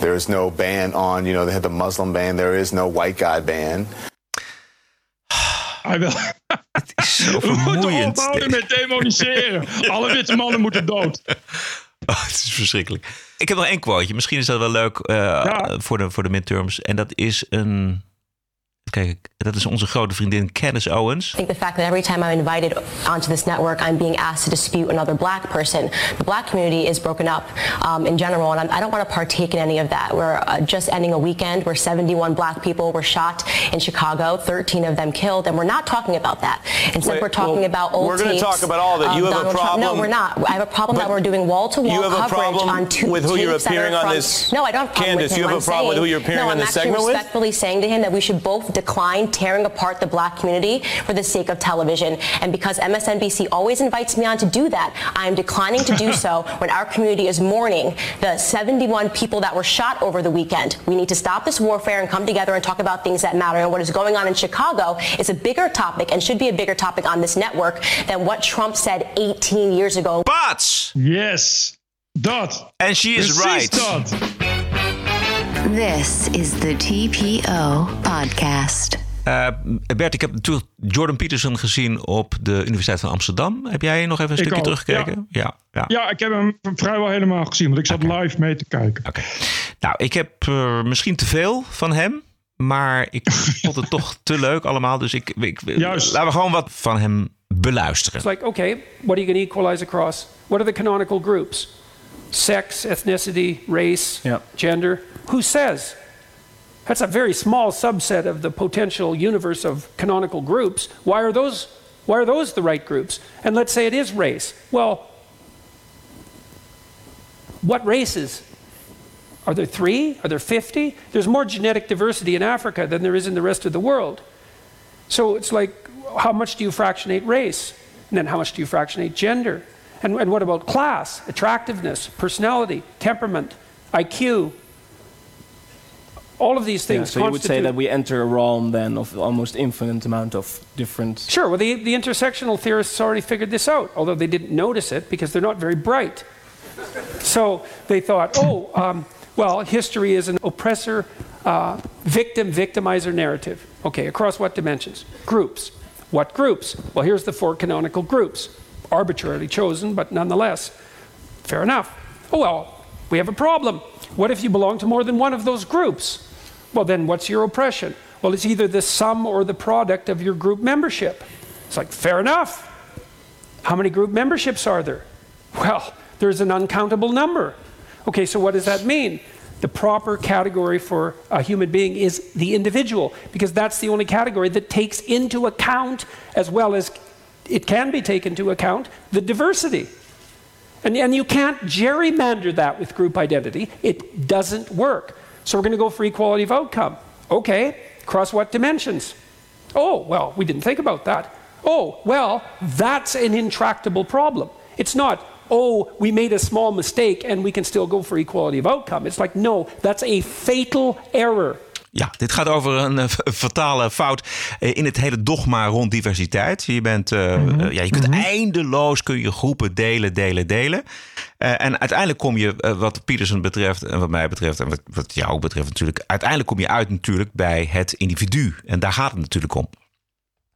There is no ban on, you know, they had the Muslim ban. There is no white guy ban. Hij wil. Zo *laughs* We moeten vermoeiend. ophouden met demoniseren. *laughs* Alle witte mannen moeten dood. Oh, het is verschrikkelijk. Ik heb nog één quoteje. Misschien is dat wel leuk eh, voor, de, voor de midterms. En dat is een... Kijk, dat is onze grote vriendin Candace Owens. I think the fact that every time I'm invited onto this network, I'm being asked to dispute another black person. The black community is broken up um, in general, and I'm, I don't want to partake in any of that. We're uh, just ending a weekend where 71 black people were shot in Chicago, 13 of them killed, and we're not talking about that. Instead, Wait, we're talking well, about old we're gonna talk about all that. of You have a Donald Trump. No, we're not. I have a problem that we're doing wall-to-wall you have a coverage problem on two with who you're tapes that are appearing on from- this- No, I don't have a problem Candace, with you have a I'm problem with who you're appearing no, on I'm this actually segment with? respectfully saying to him that we should both decline tearing apart the black community for the sake of television. And because MSNBC always invites me on to do that, I am declining to do *laughs* so when our community is mourning the 71 people that were shot over the weekend. We need to stop this warfare and come together and talk about things that matter. And what is going on in Chicago is a bigger topic and should be a bigger topic on this network than what Trump said 18 years ago. But Yes, dat. And she is Precies right. dat. This is the TPO podcast. Eh, Bert, ik heb natuurlijk Jordan Peterson gezien op de Universiteit van Amsterdam. Heb jij nog even een Ik stukje ook, teruggekeken? Ja. ja. Ja, ik heb hem vrijwel helemaal gezien, want ik zat live mee te kijken. Nou, ik heb misschien te veel van hem. Maar ik *laughs* vond het toch te leuk allemaal. Dus ik, ik, laten we gewoon wat van hem beluisteren. It's like, okay, what are you going to equalize across? What are the canonical groups? Sex, ethnicity, race, gender. Who says? That's a very small subset of the potential universe of canonical groups. Why are those why are those the right groups? And let's say it is race. Well, what races? Are there 3? Are there 50? There's more genetic diversity in Africa than there is in the rest of the world. So it's like, how much do you fractionate race? And then how much do you fractionate gender? And, and what about class, attractiveness, personality, temperament, IQ? All of these Yeah, things so you would say that we enter a realm then of almost infinite amount of different. Sure. Well, the, the intersectional theorists already figured this out, although they didn't notice it because they're not very bright. So they thought, oh, um, well, history is an oppressor, uh, victim, victimizer narrative. Okay, across what dimensions? Groups. What groups? Well, here's the four canonical groups, arbitrarily chosen, but nonetheless. Fair enough. Oh, well, we have a problem. What if you belong to more than one of those groups? Well, then what's your oppression? Well, it's either the sum or the product of your group membership. It's like, fair enough. How many group memberships are there? Well, there's an uncountable number. Okay, so what does that mean? The proper category for a human being is the individual, because that's the only category that takes into account, as well as it can be taken into account, the diversity. And, and you can't gerrymander that with group identity. It doesn't work. So we're going to go for equality of outcome. Okay, across what dimensions? Oh, well, we didn't think about that. Oh, well, that's an intractable problem. It's not, oh, we made a small mistake and we can still go for equality of outcome. It's like, no, that's a fatal error. Ja, dit gaat over een eh, fatale fout eh, in het hele dogma rond diversiteit. Je, bent, eh, eh, ja, je kunt eindeloos kun je groepen delen, delen, delen. Eh, en uiteindelijk kom je, wat Peterson betreft en wat mij betreft en wat, wat jou ook betreft natuurlijk, uiteindelijk kom je uit natuurlijk bij het individu. En daar gaat het natuurlijk om.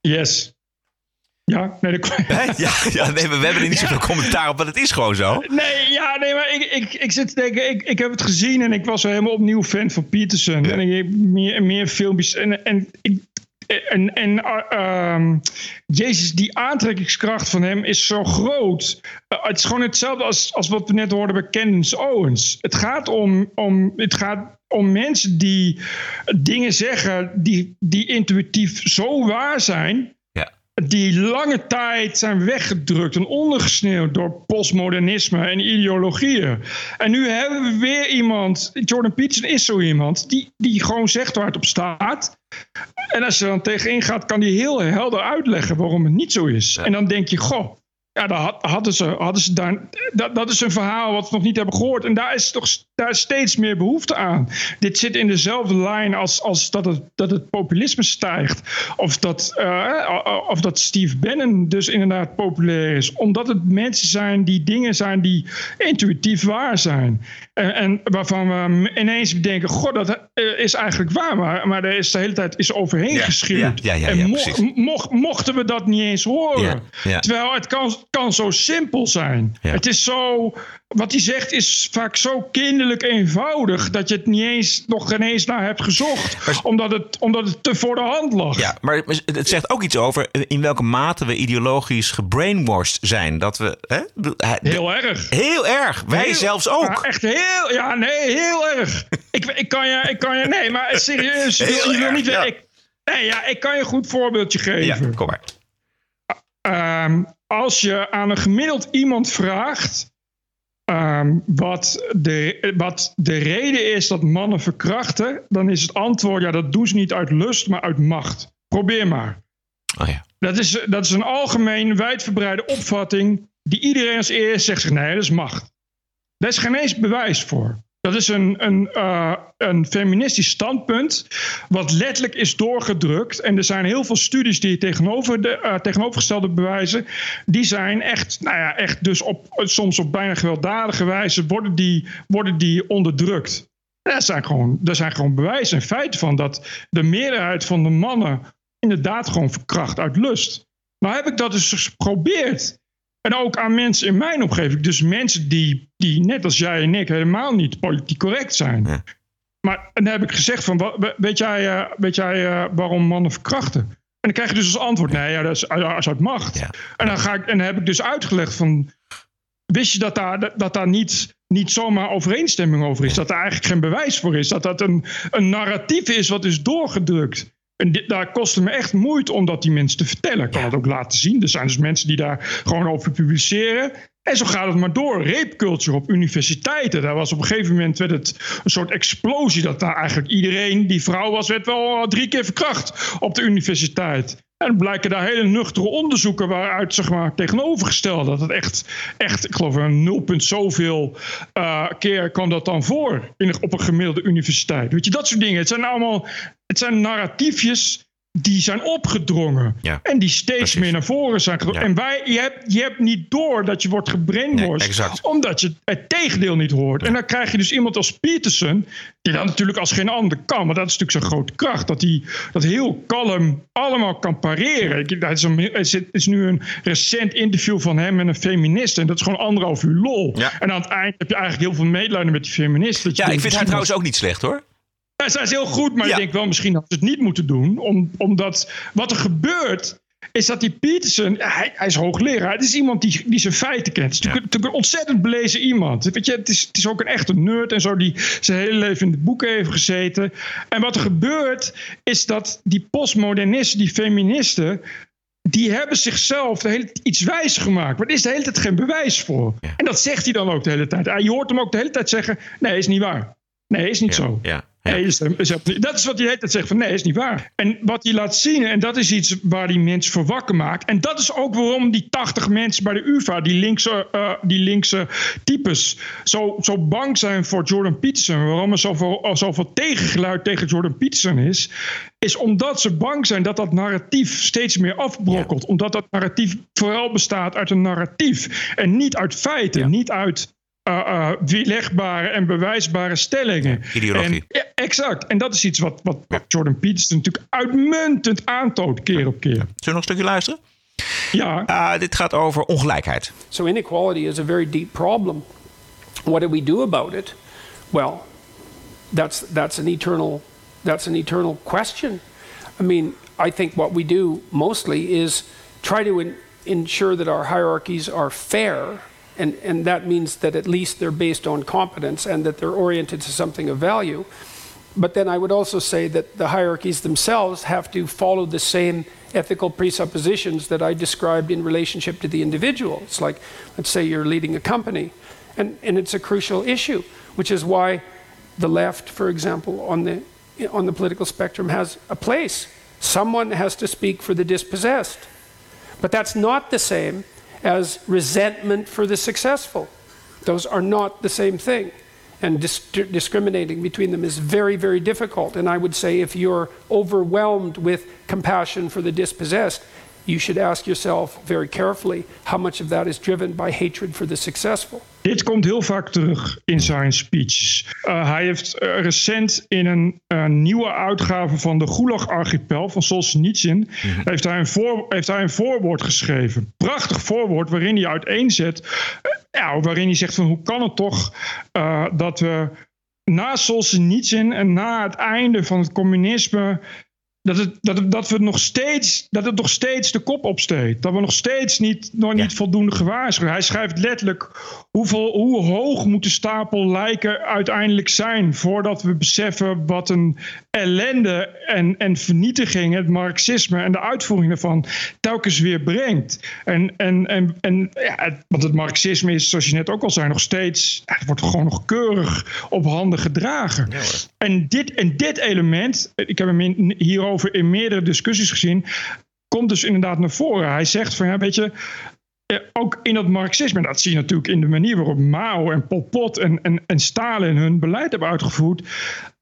Yes. Ja, nee, dat? Ja, ja nee, we, we hebben er niet zoveel commentaar op, want het is gewoon zo. Nee, ja, nee, maar ik, ik, ik zit te denken, ik, ik heb het gezien en ik was helemaal opnieuw fan van Peterson. En ik heb meer meer filmpjes. En, en, ik, en, en uh, ehm, Jezus, die aantrekkingskracht van hem is zo groot. Uh, het is gewoon hetzelfde als, als wat we net hoorden bij Candace Owens. Het gaat om, om, het gaat om mensen die dingen zeggen die, die intuïtief zo waar zijn die lange tijd zijn weggedrukt en ondergesneeuwd door postmodernisme en ideologieën. En nu hebben we weer iemand, Jordan Peterson is zo iemand, die, die gewoon zegt waar het op staat. En als je dan tegenin gaat, kan die heel helder uitleggen waarom het niet zo is. En dan denk je, goh, ja, had- hadden ze, hadden ze daar, dat, dat is een verhaal wat we nog niet hebben gehoord. En daar is toch daar is steeds meer behoefte aan. Dit zit in dezelfde lijn als, als dat, het, dat het populisme stijgt. Of dat, eh, of dat Steve Bannon dus inderdaad populair is. Omdat het mensen zijn die dingen zijn die intuïtief waar zijn. En, en waarvan we ineens denken, god, dat eh, is eigenlijk waar. Maar, maar er is de hele tijd is overheen Ja, geschuurd. ja, ja, ja, en mo- mochten we dat niet eens horen. Terwijl het kan, kan zo simpel zijn. Het is zo. Wat hij zegt is vaak zo kinderlijk eenvoudig. dat je het niet eens, nog geen eens naar hebt gezocht. Omdat het, omdat het te voor de hand lag. Ja, maar het zegt ook iets over in welke mate we ideologisch gebrainwashed zijn. Dat we, hè? Heel erg. Heel erg. Wij Heel- zelfs ook. Echt heel. Ja, nee, heel erg. ik, ik, kan je, ik kan je. Nee, maar serieus. Je wil, Heel je wil erg, niet. ja. Ik, nee, ja, ik kan je een goed voorbeeldje geven. Ja, kom maar. Ehm, als je aan een gemiddeld iemand vraagt. ehm, wat, de, wat de reden is dat mannen verkrachten, dan is het antwoord: ja, dat doen ze niet uit lust, maar uit macht. Probeer maar. Oh ja. Dat is, dat is een algemeen wijdverbreide opvatting die iedereen als eerst zegt: nee, dat is macht. Daar is geen eens bewijs voor. Dat is een, een, eh, een feministisch standpunt, wat letterlijk is doorgedrukt. En er zijn heel veel studies die tegenover de eh, tegenovergestelde bewijzen, die zijn echt, nou ja, echt dus op, soms op bijna gewelddadige wijze worden die, worden die onderdrukt. Er zijn, gewoon, er zijn gewoon bewijzen en feiten van dat de meerderheid van de mannen inderdaad gewoon verkracht uit lust. Nou heb ik dat dus geprobeerd. En ook aan mensen in mijn omgeving. Dus mensen die, die net als jij en ik helemaal niet politiek correct zijn. Maar dan heb ik gezegd van, weet jij, eh, weet jij eh, waarom mannen verkrachten? En dan krijg je dus als antwoord, nee, ja, dat is, is uit macht. En, dan ga ik, en dan heb ik dus uitgelegd van, wist je dat daar, dat, dat daar niet, niet zomaar overeenstemming over is? Dat er eigenlijk geen bewijs voor is? Dat dat een, een narratief is wat is doorgedrukt? En dit, daar kostte me echt moeite om dat die mensen te vertellen. Ik kan het ook laten zien. Er zijn dus mensen die daar gewoon over publiceren. En zo gaat het maar door. Rape culture op universiteiten. Daar was op een gegeven moment werd het een soort explosie. Dat daar eigenlijk iedereen die vrouw was, werd wel drie keer verkracht op de universiteit. En blijken daar hele nuchtere onderzoeken waaruit zeg maar tegenovergesteld dat het echt, echt ik geloof een 0, punt zoveel eh, keer kwam dat dan voor in, op een gemiddelde universiteit. Weet je, dat soort dingen. Het zijn allemaal, het zijn narratiefjes die zijn opgedrongen. Ja, en die steeds meer naar voren zijn gedrongen. Ja. En wij, je, hebt, je hebt niet door dat je wordt gebrainwashed. Nee, exact. Omdat je het tegendeel niet hoort. En dan krijg je dus iemand als Peterson. Die dan natuurlijk als geen ander kan. Maar dat is natuurlijk zijn grote kracht. Dat hij dat heel kalm allemaal kan pareren. Er is, een, er is nu een recent interview van hem met een feminist. En dat is gewoon anderhalf uur lol. En aan het eind heb je eigenlijk heel veel medelijden met die feminist. Dat je Ja, ik vind haar trouwens ook niet slecht hoor. Ja, zij is heel goed, maar ik denk wel misschien dat ze het niet moeten doen. Om, omdat wat er gebeurt, is dat die Peterson, hij, hij is hoogleraar. Het is iemand die, die zijn feiten kent. Het is natuurlijk, natuurlijk een ontzettend belezen iemand. Weet je, het, is, het is ook een echte nerd en zo, die zijn hele leven in de boeken heeft gezeten. En wat er gebeurt, is dat die postmodernisten, die feministen die hebben zichzelf de hele tijd iets wijs gemaakt. Maar er is de hele tijd geen bewijs voor. En dat zegt hij dan ook de hele tijd. Je hoort hem ook de hele tijd zeggen: nee, is niet waar. Nee, is niet zo. Ja. Nee, is, is, dat is wat hij hele tijd zegt van nee, is niet waar. En wat hij laat zien, en dat is iets waar die mensen voor wakker maakt. En dat is ook waarom die 80 mensen bij de UvA, die linkse, eh, die linkse types, zo, zo bang zijn voor Jordan Peterson. Waarom er zoveel, zoveel tegengeluid tegen Jordan Peterson is. Is omdat ze bang zijn dat dat narratief steeds meer afbrokkelt. Omdat dat narratief vooral bestaat uit een narratief. En niet uit feiten, niet uit weerlegbare en bewijsbare stellingen. ideologie. En, ja, exact. En dat is iets wat, wat, wat Jordan Peterson natuurlijk uitmuntend aantoont keer op keer. Zullen we nog een stukje luisteren? Ja. Ah, dit gaat over ongelijkheid. So inequality is a very deep problem. What do we do about it? Well, that's that's an eternal that's an eternal question. I mean, I think what we do mostly is try to in, ensure that our hierarchies are fair, and and that means that at least they're based on competence and that they're oriented to something of value. But then I would also say that the hierarchies themselves have to follow the same ethical presuppositions that I described in relationship to the individual. It's like, let's say you're leading a company, and, and it's a crucial issue, which is why the left, for example, on the, on the political spectrum has a place. Someone has to speak for the dispossessed. But that's not the same as resentment for the successful. Those are not the same thing. And dis- discriminating between them is very, very difficult. And I would say if you're overwhelmed with compassion for the dispossessed, you should ask yourself very carefully how much of that is driven by hatred for the successful. Dit komt heel vaak terug in zijn speeches. Uh, hij heeft uh, recent in een uh, nieuwe uitgave van de Gulag-archipel van Solzhenitsyn... heeft, hij een voor, heeft hij een voorwoord geschreven. Prachtig voorwoord waarin hij uiteenzet... ja, waarin hij zegt van hoe kan het toch dat we na Solzhenitsyn en na het einde van het communisme... Dat, het, dat, het, dat, we nog steeds, dat het nog steeds de kop opsteekt. Dat we nog steeds niet, nog niet voldoende gewaarschuwd. Hij schrijft letterlijk hoeveel, hoe hoog moet de stapel lijken uiteindelijk zijn... voordat we beseffen wat een ellende en, en vernietiging... het marxisme en de uitvoering daarvan telkens weer brengt. En, en, en, en ja, want het marxisme is, zoals je net ook al zei, nog steeds... Het wordt gewoon nog keurig op handen gedragen. en, dit, en dit element, ik heb hem in, hierover in meerdere discussies gezien, komt dus inderdaad naar voren. Hij zegt van ja, weet je, ook in dat marxisme, dat zie je natuurlijk in de manier waarop Mao en Pol Pot en, en, en Stalin hun beleid hebben uitgevoerd,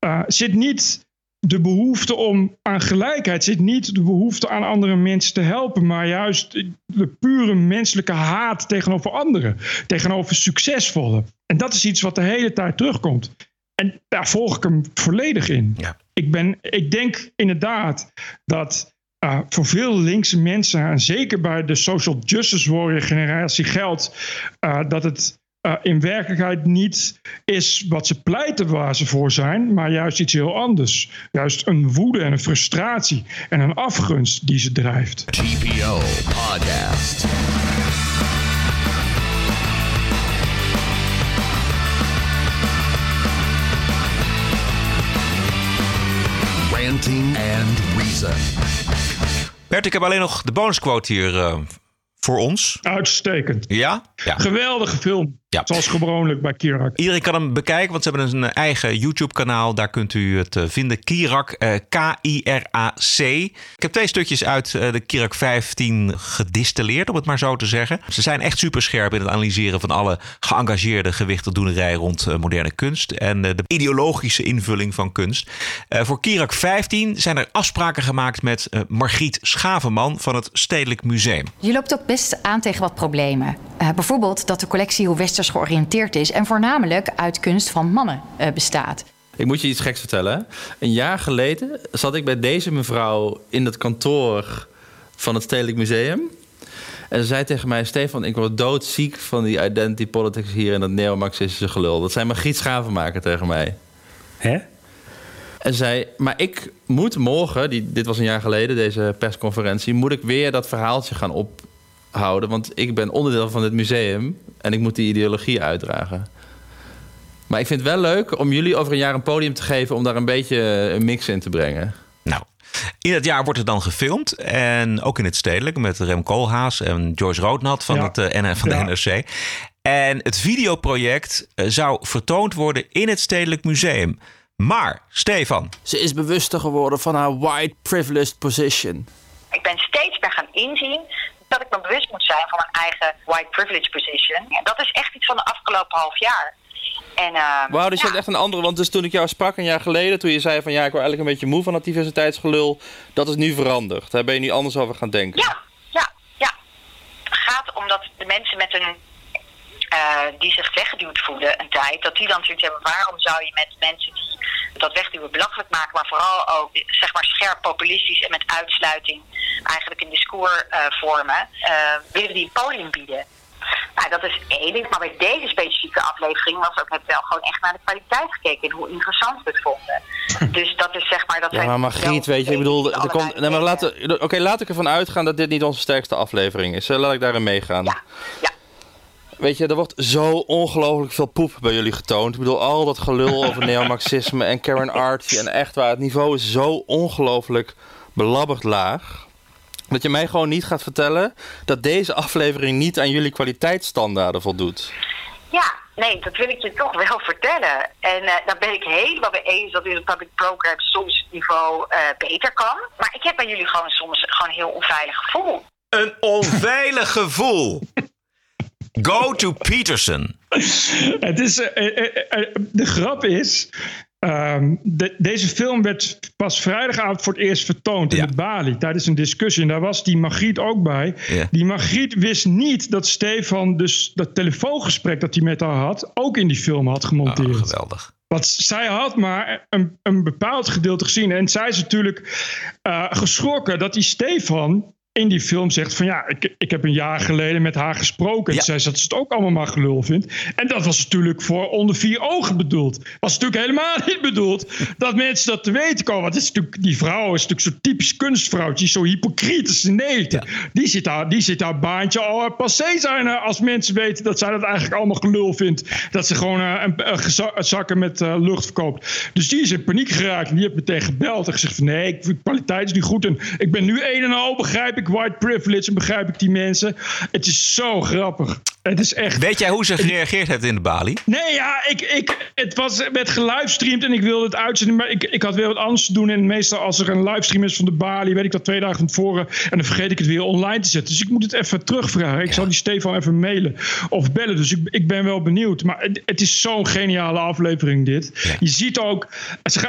uh, zit niet de behoefte om aan gelijkheid, zit niet de behoefte aan andere mensen te helpen, maar juist de pure menselijke haat tegenover anderen, tegenover succesvolle. En dat is iets wat de hele tijd terugkomt. En daar volg ik hem volledig in. Ja. Ik, ben, ik denk inderdaad dat uh, voor veel linkse mensen, en zeker bij de social justice warrior generatie, geldt uh, dat het uh, in werkelijkheid niet is wat ze pleiten waar ze voor zijn, maar juist iets heel anders. Juist een woede en een frustratie en een afgunst die ze drijft. TPO Podcast. And Reason. Bert, ik heb alleen nog de bonusquote hier uh, voor ons. Uitstekend. Ja? ja? Geweldige film. Zoals gewoonlijk bij Kirak. Iedereen kan hem bekijken, want ze hebben een eigen YouTube-kanaal. Daar kunt u het eh, vinden. Kirak, eh, K-I-R-A-C. Ik heb twee stukjes uit eh, de Kirak 15 gedistilleerd, om het maar zo te zeggen. Ze zijn echt super scherp in het analyseren van alle geëngageerde gewichtendoenerij rond eh, moderne kunst. En eh, de ideologische invulling van kunst. Eh, voor Kirak 15 zijn er afspraken gemaakt met eh, Margriet Schavenman van het Stedelijk Museum. Je loopt ook best aan tegen wat problemen. Eh, bijvoorbeeld dat de collectie heel westers georiënteerd is en voornamelijk uit kunst van mannen eh, bestaat. Ik moet je iets geks vertellen. Een jaar geleden zat ik bij deze mevrouw in het kantoor van het Stedelijk Museum. En ze zei tegen mij: Stefan, ik word doodziek van die identity politics hier en dat neomarxistische gelul. Dat zijn Margriet Schavenmaker tegen mij. Hè? En zei: Maar ik moet morgen, die, dit was een jaar geleden, deze persconferentie, moet ik weer dat verhaaltje gaan ophouden. Want ik ben onderdeel van dit museum en ik moet die ideologie uitdragen. Maar ik vind het wel leuk om jullie over een jaar een podium te geven om daar een beetje een mix in te brengen. Nou, in het jaar wordt het dan gefilmd. En ook in het stedelijk met Rem Koolhaas en Joyce Roodnat van, Ja. het, eh, N- van de Ja. NRC. En het videoproject eh, zou vertoond worden in het Stedelijk Museum. Maar, Stefan. Ze is bewuster geworden van haar white privileged position. Ik ben steeds meer gaan inzien dat ik me bewust moet zijn van mijn eigen white privilege position. En dat is echt iets van de afgelopen half jaar. En, ehm, Wauw, dus je ja, hebt echt een andere. Want dus toen ik jou sprak een jaar geleden, toen je zei van ja, ik word eigenlijk een beetje moe van dat diversiteitsgelul, dat is nu veranderd. Daar ben je nu anders over gaan denken. Ja, ja, ja. Het gaat om dat de mensen met een. Eh, die zich weggeduwd voelen een tijd, dat die dan zoiets hebben. Waarom zou je met mensen die dat wegduwen belachelijk maken, maar vooral ook zeg maar scherp populistisch en met uitsluiting eigenlijk een discours eh, vormen, eh, willen die een podium bieden? Nou, dat is één ding. Maar bij deze specifieke aflevering was ook net wel gewoon echt naar de kwaliteit gekeken en hoe interessant we het vonden. *laughs* Dus dat is zeg maar dat Ja, zijn maar Margriet, weet je, ik bedoel, er komt, nee, maar laten, oké, laat ik ervan uitgaan dat dit niet onze sterkste aflevering is. Laat ik daarin meegaan. ja. Weet je, er wordt zo ongelooflijk veel poep bij jullie getoond. Ik bedoel, al dat gelul over *laughs* neomarxisme en Karen Archie en echt waar, het niveau is zo ongelooflijk belabberd laag. Dat je mij gewoon niet gaat vertellen dat deze aflevering niet aan jullie kwaliteitsstandaarden voldoet. Ja, nee, dat wil ik je toch wel vertellen. En eh, daar ben ik helemaal mee eens dat in een public program soms het niveau eh, beter kan. Maar ik heb bij jullie gewoon soms gewoon een heel onveilig gevoel. Een onveilig gevoel. *laughs* Go to Peterson. *laughs* Het is, eh, eh, eh, de grap is. ehm, de- deze film werd pas vrijdagavond voor het eerst vertoond in de Bali tijdens een discussie. En daar was die Margriet ook bij. Ja. Die Margriet wist niet dat Stefan dus dat telefoongesprek dat hij met haar had ook in die film had gemonteerd. Oh, geweldig. Want zij had maar een, een bepaald gedeelte gezien. En zij is natuurlijk geschrokken dat die Stefan in die film zegt van ja, ik, ik heb een jaar geleden met haar gesproken. En zij zei dat ze het ook allemaal maar gelul vindt. En dat was natuurlijk voor onder vier ogen bedoeld. Was natuurlijk helemaal niet bedoeld dat mensen dat te weten komen. Want het is natuurlijk, die vrouw is natuurlijk zo'n typisch kunstvrouwtje. Zo hypocriet als ze neten. Die, zit daar, die zit haar baantje al passé zijn eh, als mensen weten dat zij dat eigenlijk allemaal gelul vindt. Dat ze gewoon eh, een, zakken met eh, lucht verkoopt. Dus die is in paniek geraakt. En die heeft meteen gebeld en gezegd van nee, ik, de kwaliteit is niet goed. En ik ben nu een en al, begrijp ik white privilege en begrijp ik die mensen. Het is zo grappig. Het is echt... Weet jij hoe ze gereageerd heeft in de Bali? Nee, ja, ik, ik, het was, werd gelivestreamd en ik wilde het uitzenden. Maar ik, ik had weer wat anders te doen. En meestal als er een livestream is van de Bali, weet ik dat twee dagen van tevoren. En dan vergeet ik het weer online te zetten. Dus ik moet het even terugvragen. Ik zal die Stefan even mailen of bellen. Dus ik, ik ben wel benieuwd. Maar het, het is zo'n geniale aflevering dit. Je ziet ook,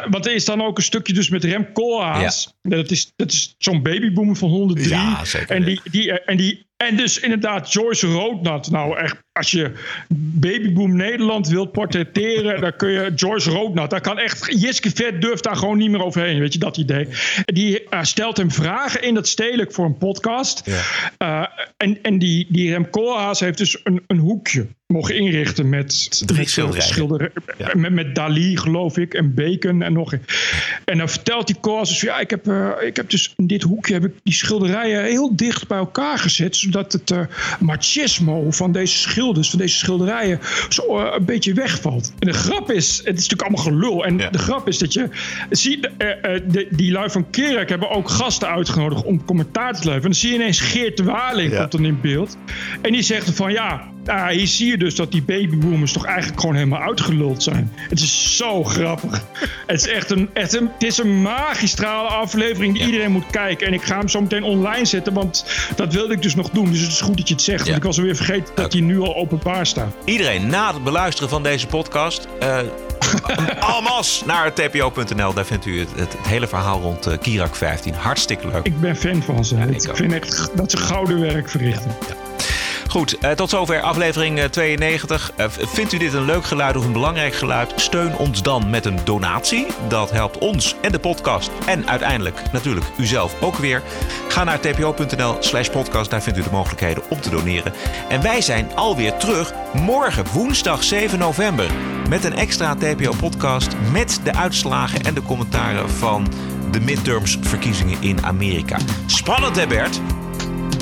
want er is dan ook een stukje dus met Rem Koolhaas. Dat is, dat is zo'n babyboomer van 103. Ja, zeker. En die, die, en die en dus inderdaad, Joyce Roodnat. Nou, echt, als je Babyboom Nederland wilt portretteren, dan kun je Joyce Roodnat. Daar kan echt, Jiske Vet durft daar gewoon niet meer overheen, weet je, dat idee. Die eh, stelt hem vragen in dat stedelijk voor een podcast. Eh, en en die, die Rem Koolhaas heeft dus een, een hoekje mogen inrichten met Drie schilderijen. schilder- met, met Dali, geloof ik, en Bacon en nog. En dan vertelt die dus, ja, ik heb, eh, ik heb dus in dit hoekje heb ik die schilderijen heel dicht bij elkaar gezet, zodat het eh, machismo van deze schilders, van deze schilderijen, zo eh, een beetje wegvalt. En de grap is, het is natuurlijk allemaal gelul. En de grap is dat je ziet, eh, de, die lui van Kerk hebben ook gasten uitgenodigd om commentaar te leveren. En dan zie je ineens Geert Waling komt dan in beeld. En die zegt van ja, Nou, hier zie je dus dat die babyboomers toch eigenlijk gewoon helemaal uitgeluld zijn. Het is zo grappig. het is echt een, echt een, het is een magistrale aflevering die iedereen moet kijken. En ik ga hem zo meteen online zetten, want dat wilde ik dus nog doen. Dus het is goed dat je het zegt. Want ik was alweer vergeten dat hij nu al openbaar staat. Iedereen na het beluisteren van deze podcast. Uh, *laughs* Almas naar tpo.nl. Daar vindt u het, het, hele verhaal rond uh, Kirak 15. Hartstikke leuk. Ik ben fan van ze. ik, ik vind echt dat ze gouden werk verrichten. Goed, uh, tot zover aflevering 92. Uh, vindt u dit een leuk geluid of een belangrijk geluid? Steun ons dan met een donatie. Dat helpt ons en de podcast. En uiteindelijk natuurlijk uzelf ook weer. Ga naar tpo.nl slash podcast. Daar vindt u de mogelijkheden om te doneren. En wij zijn alweer terug morgen, woensdag 7 november. Met een extra TPO-podcast met de uitslagen en de commentaren van de midterms verkiezingen in Amerika. Spannend hè Bert?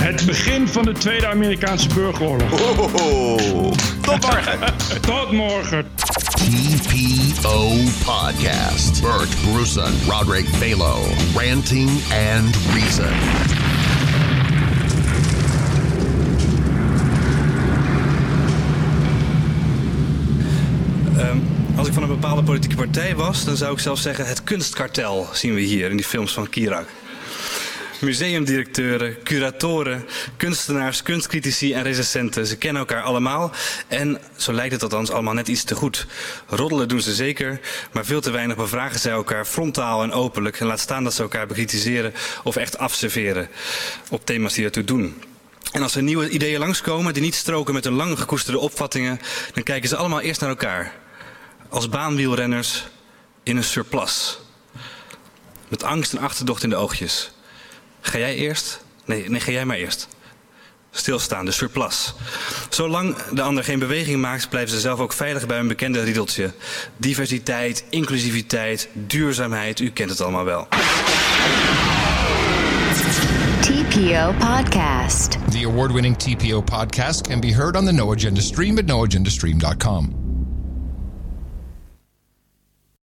Het begin van de Tweede Amerikaanse burgeroorlog. Oh, tot morgen. *laughs* tot morgen. TPO Podcast. Bert Bruson, Roderick Balo, Ranting and Reason. Um, als ik van een bepaalde politieke partij was, dan zou ik zelf zeggen: het kunstkartel zien we hier in die films van Kirak museumdirecteuren, curatoren, kunstenaars, kunstcritici en recensenten. Ze kennen elkaar allemaal en, zo lijkt het althans, allemaal net iets te goed. Roddelen doen ze zeker, maar veel te weinig bevragen zij elkaar frontaal en openlijk. En laat staan dat ze elkaar bekritiseren of echt afserveren op thema's die ertoe doen. En als er nieuwe ideeën langskomen die niet stroken met hun lang gekoesterde opvattingen, dan kijken ze allemaal eerst naar elkaar. Als baanwielrenners in een surplus. Met angst en achterdocht in de oogjes. Ga jij eerst? Nee, nee, ga jij maar eerst. Stilstaan, de surplus. Zolang de ander geen beweging maakt, blijven ze zelf ook veilig bij een bekende riedeltje. Diversiteit, inclusiviteit, duurzaamheid, u kent het allemaal wel. TPO Podcast. The award winning TPO podcast can be heard on the No Agenda stream at noagendastream.com.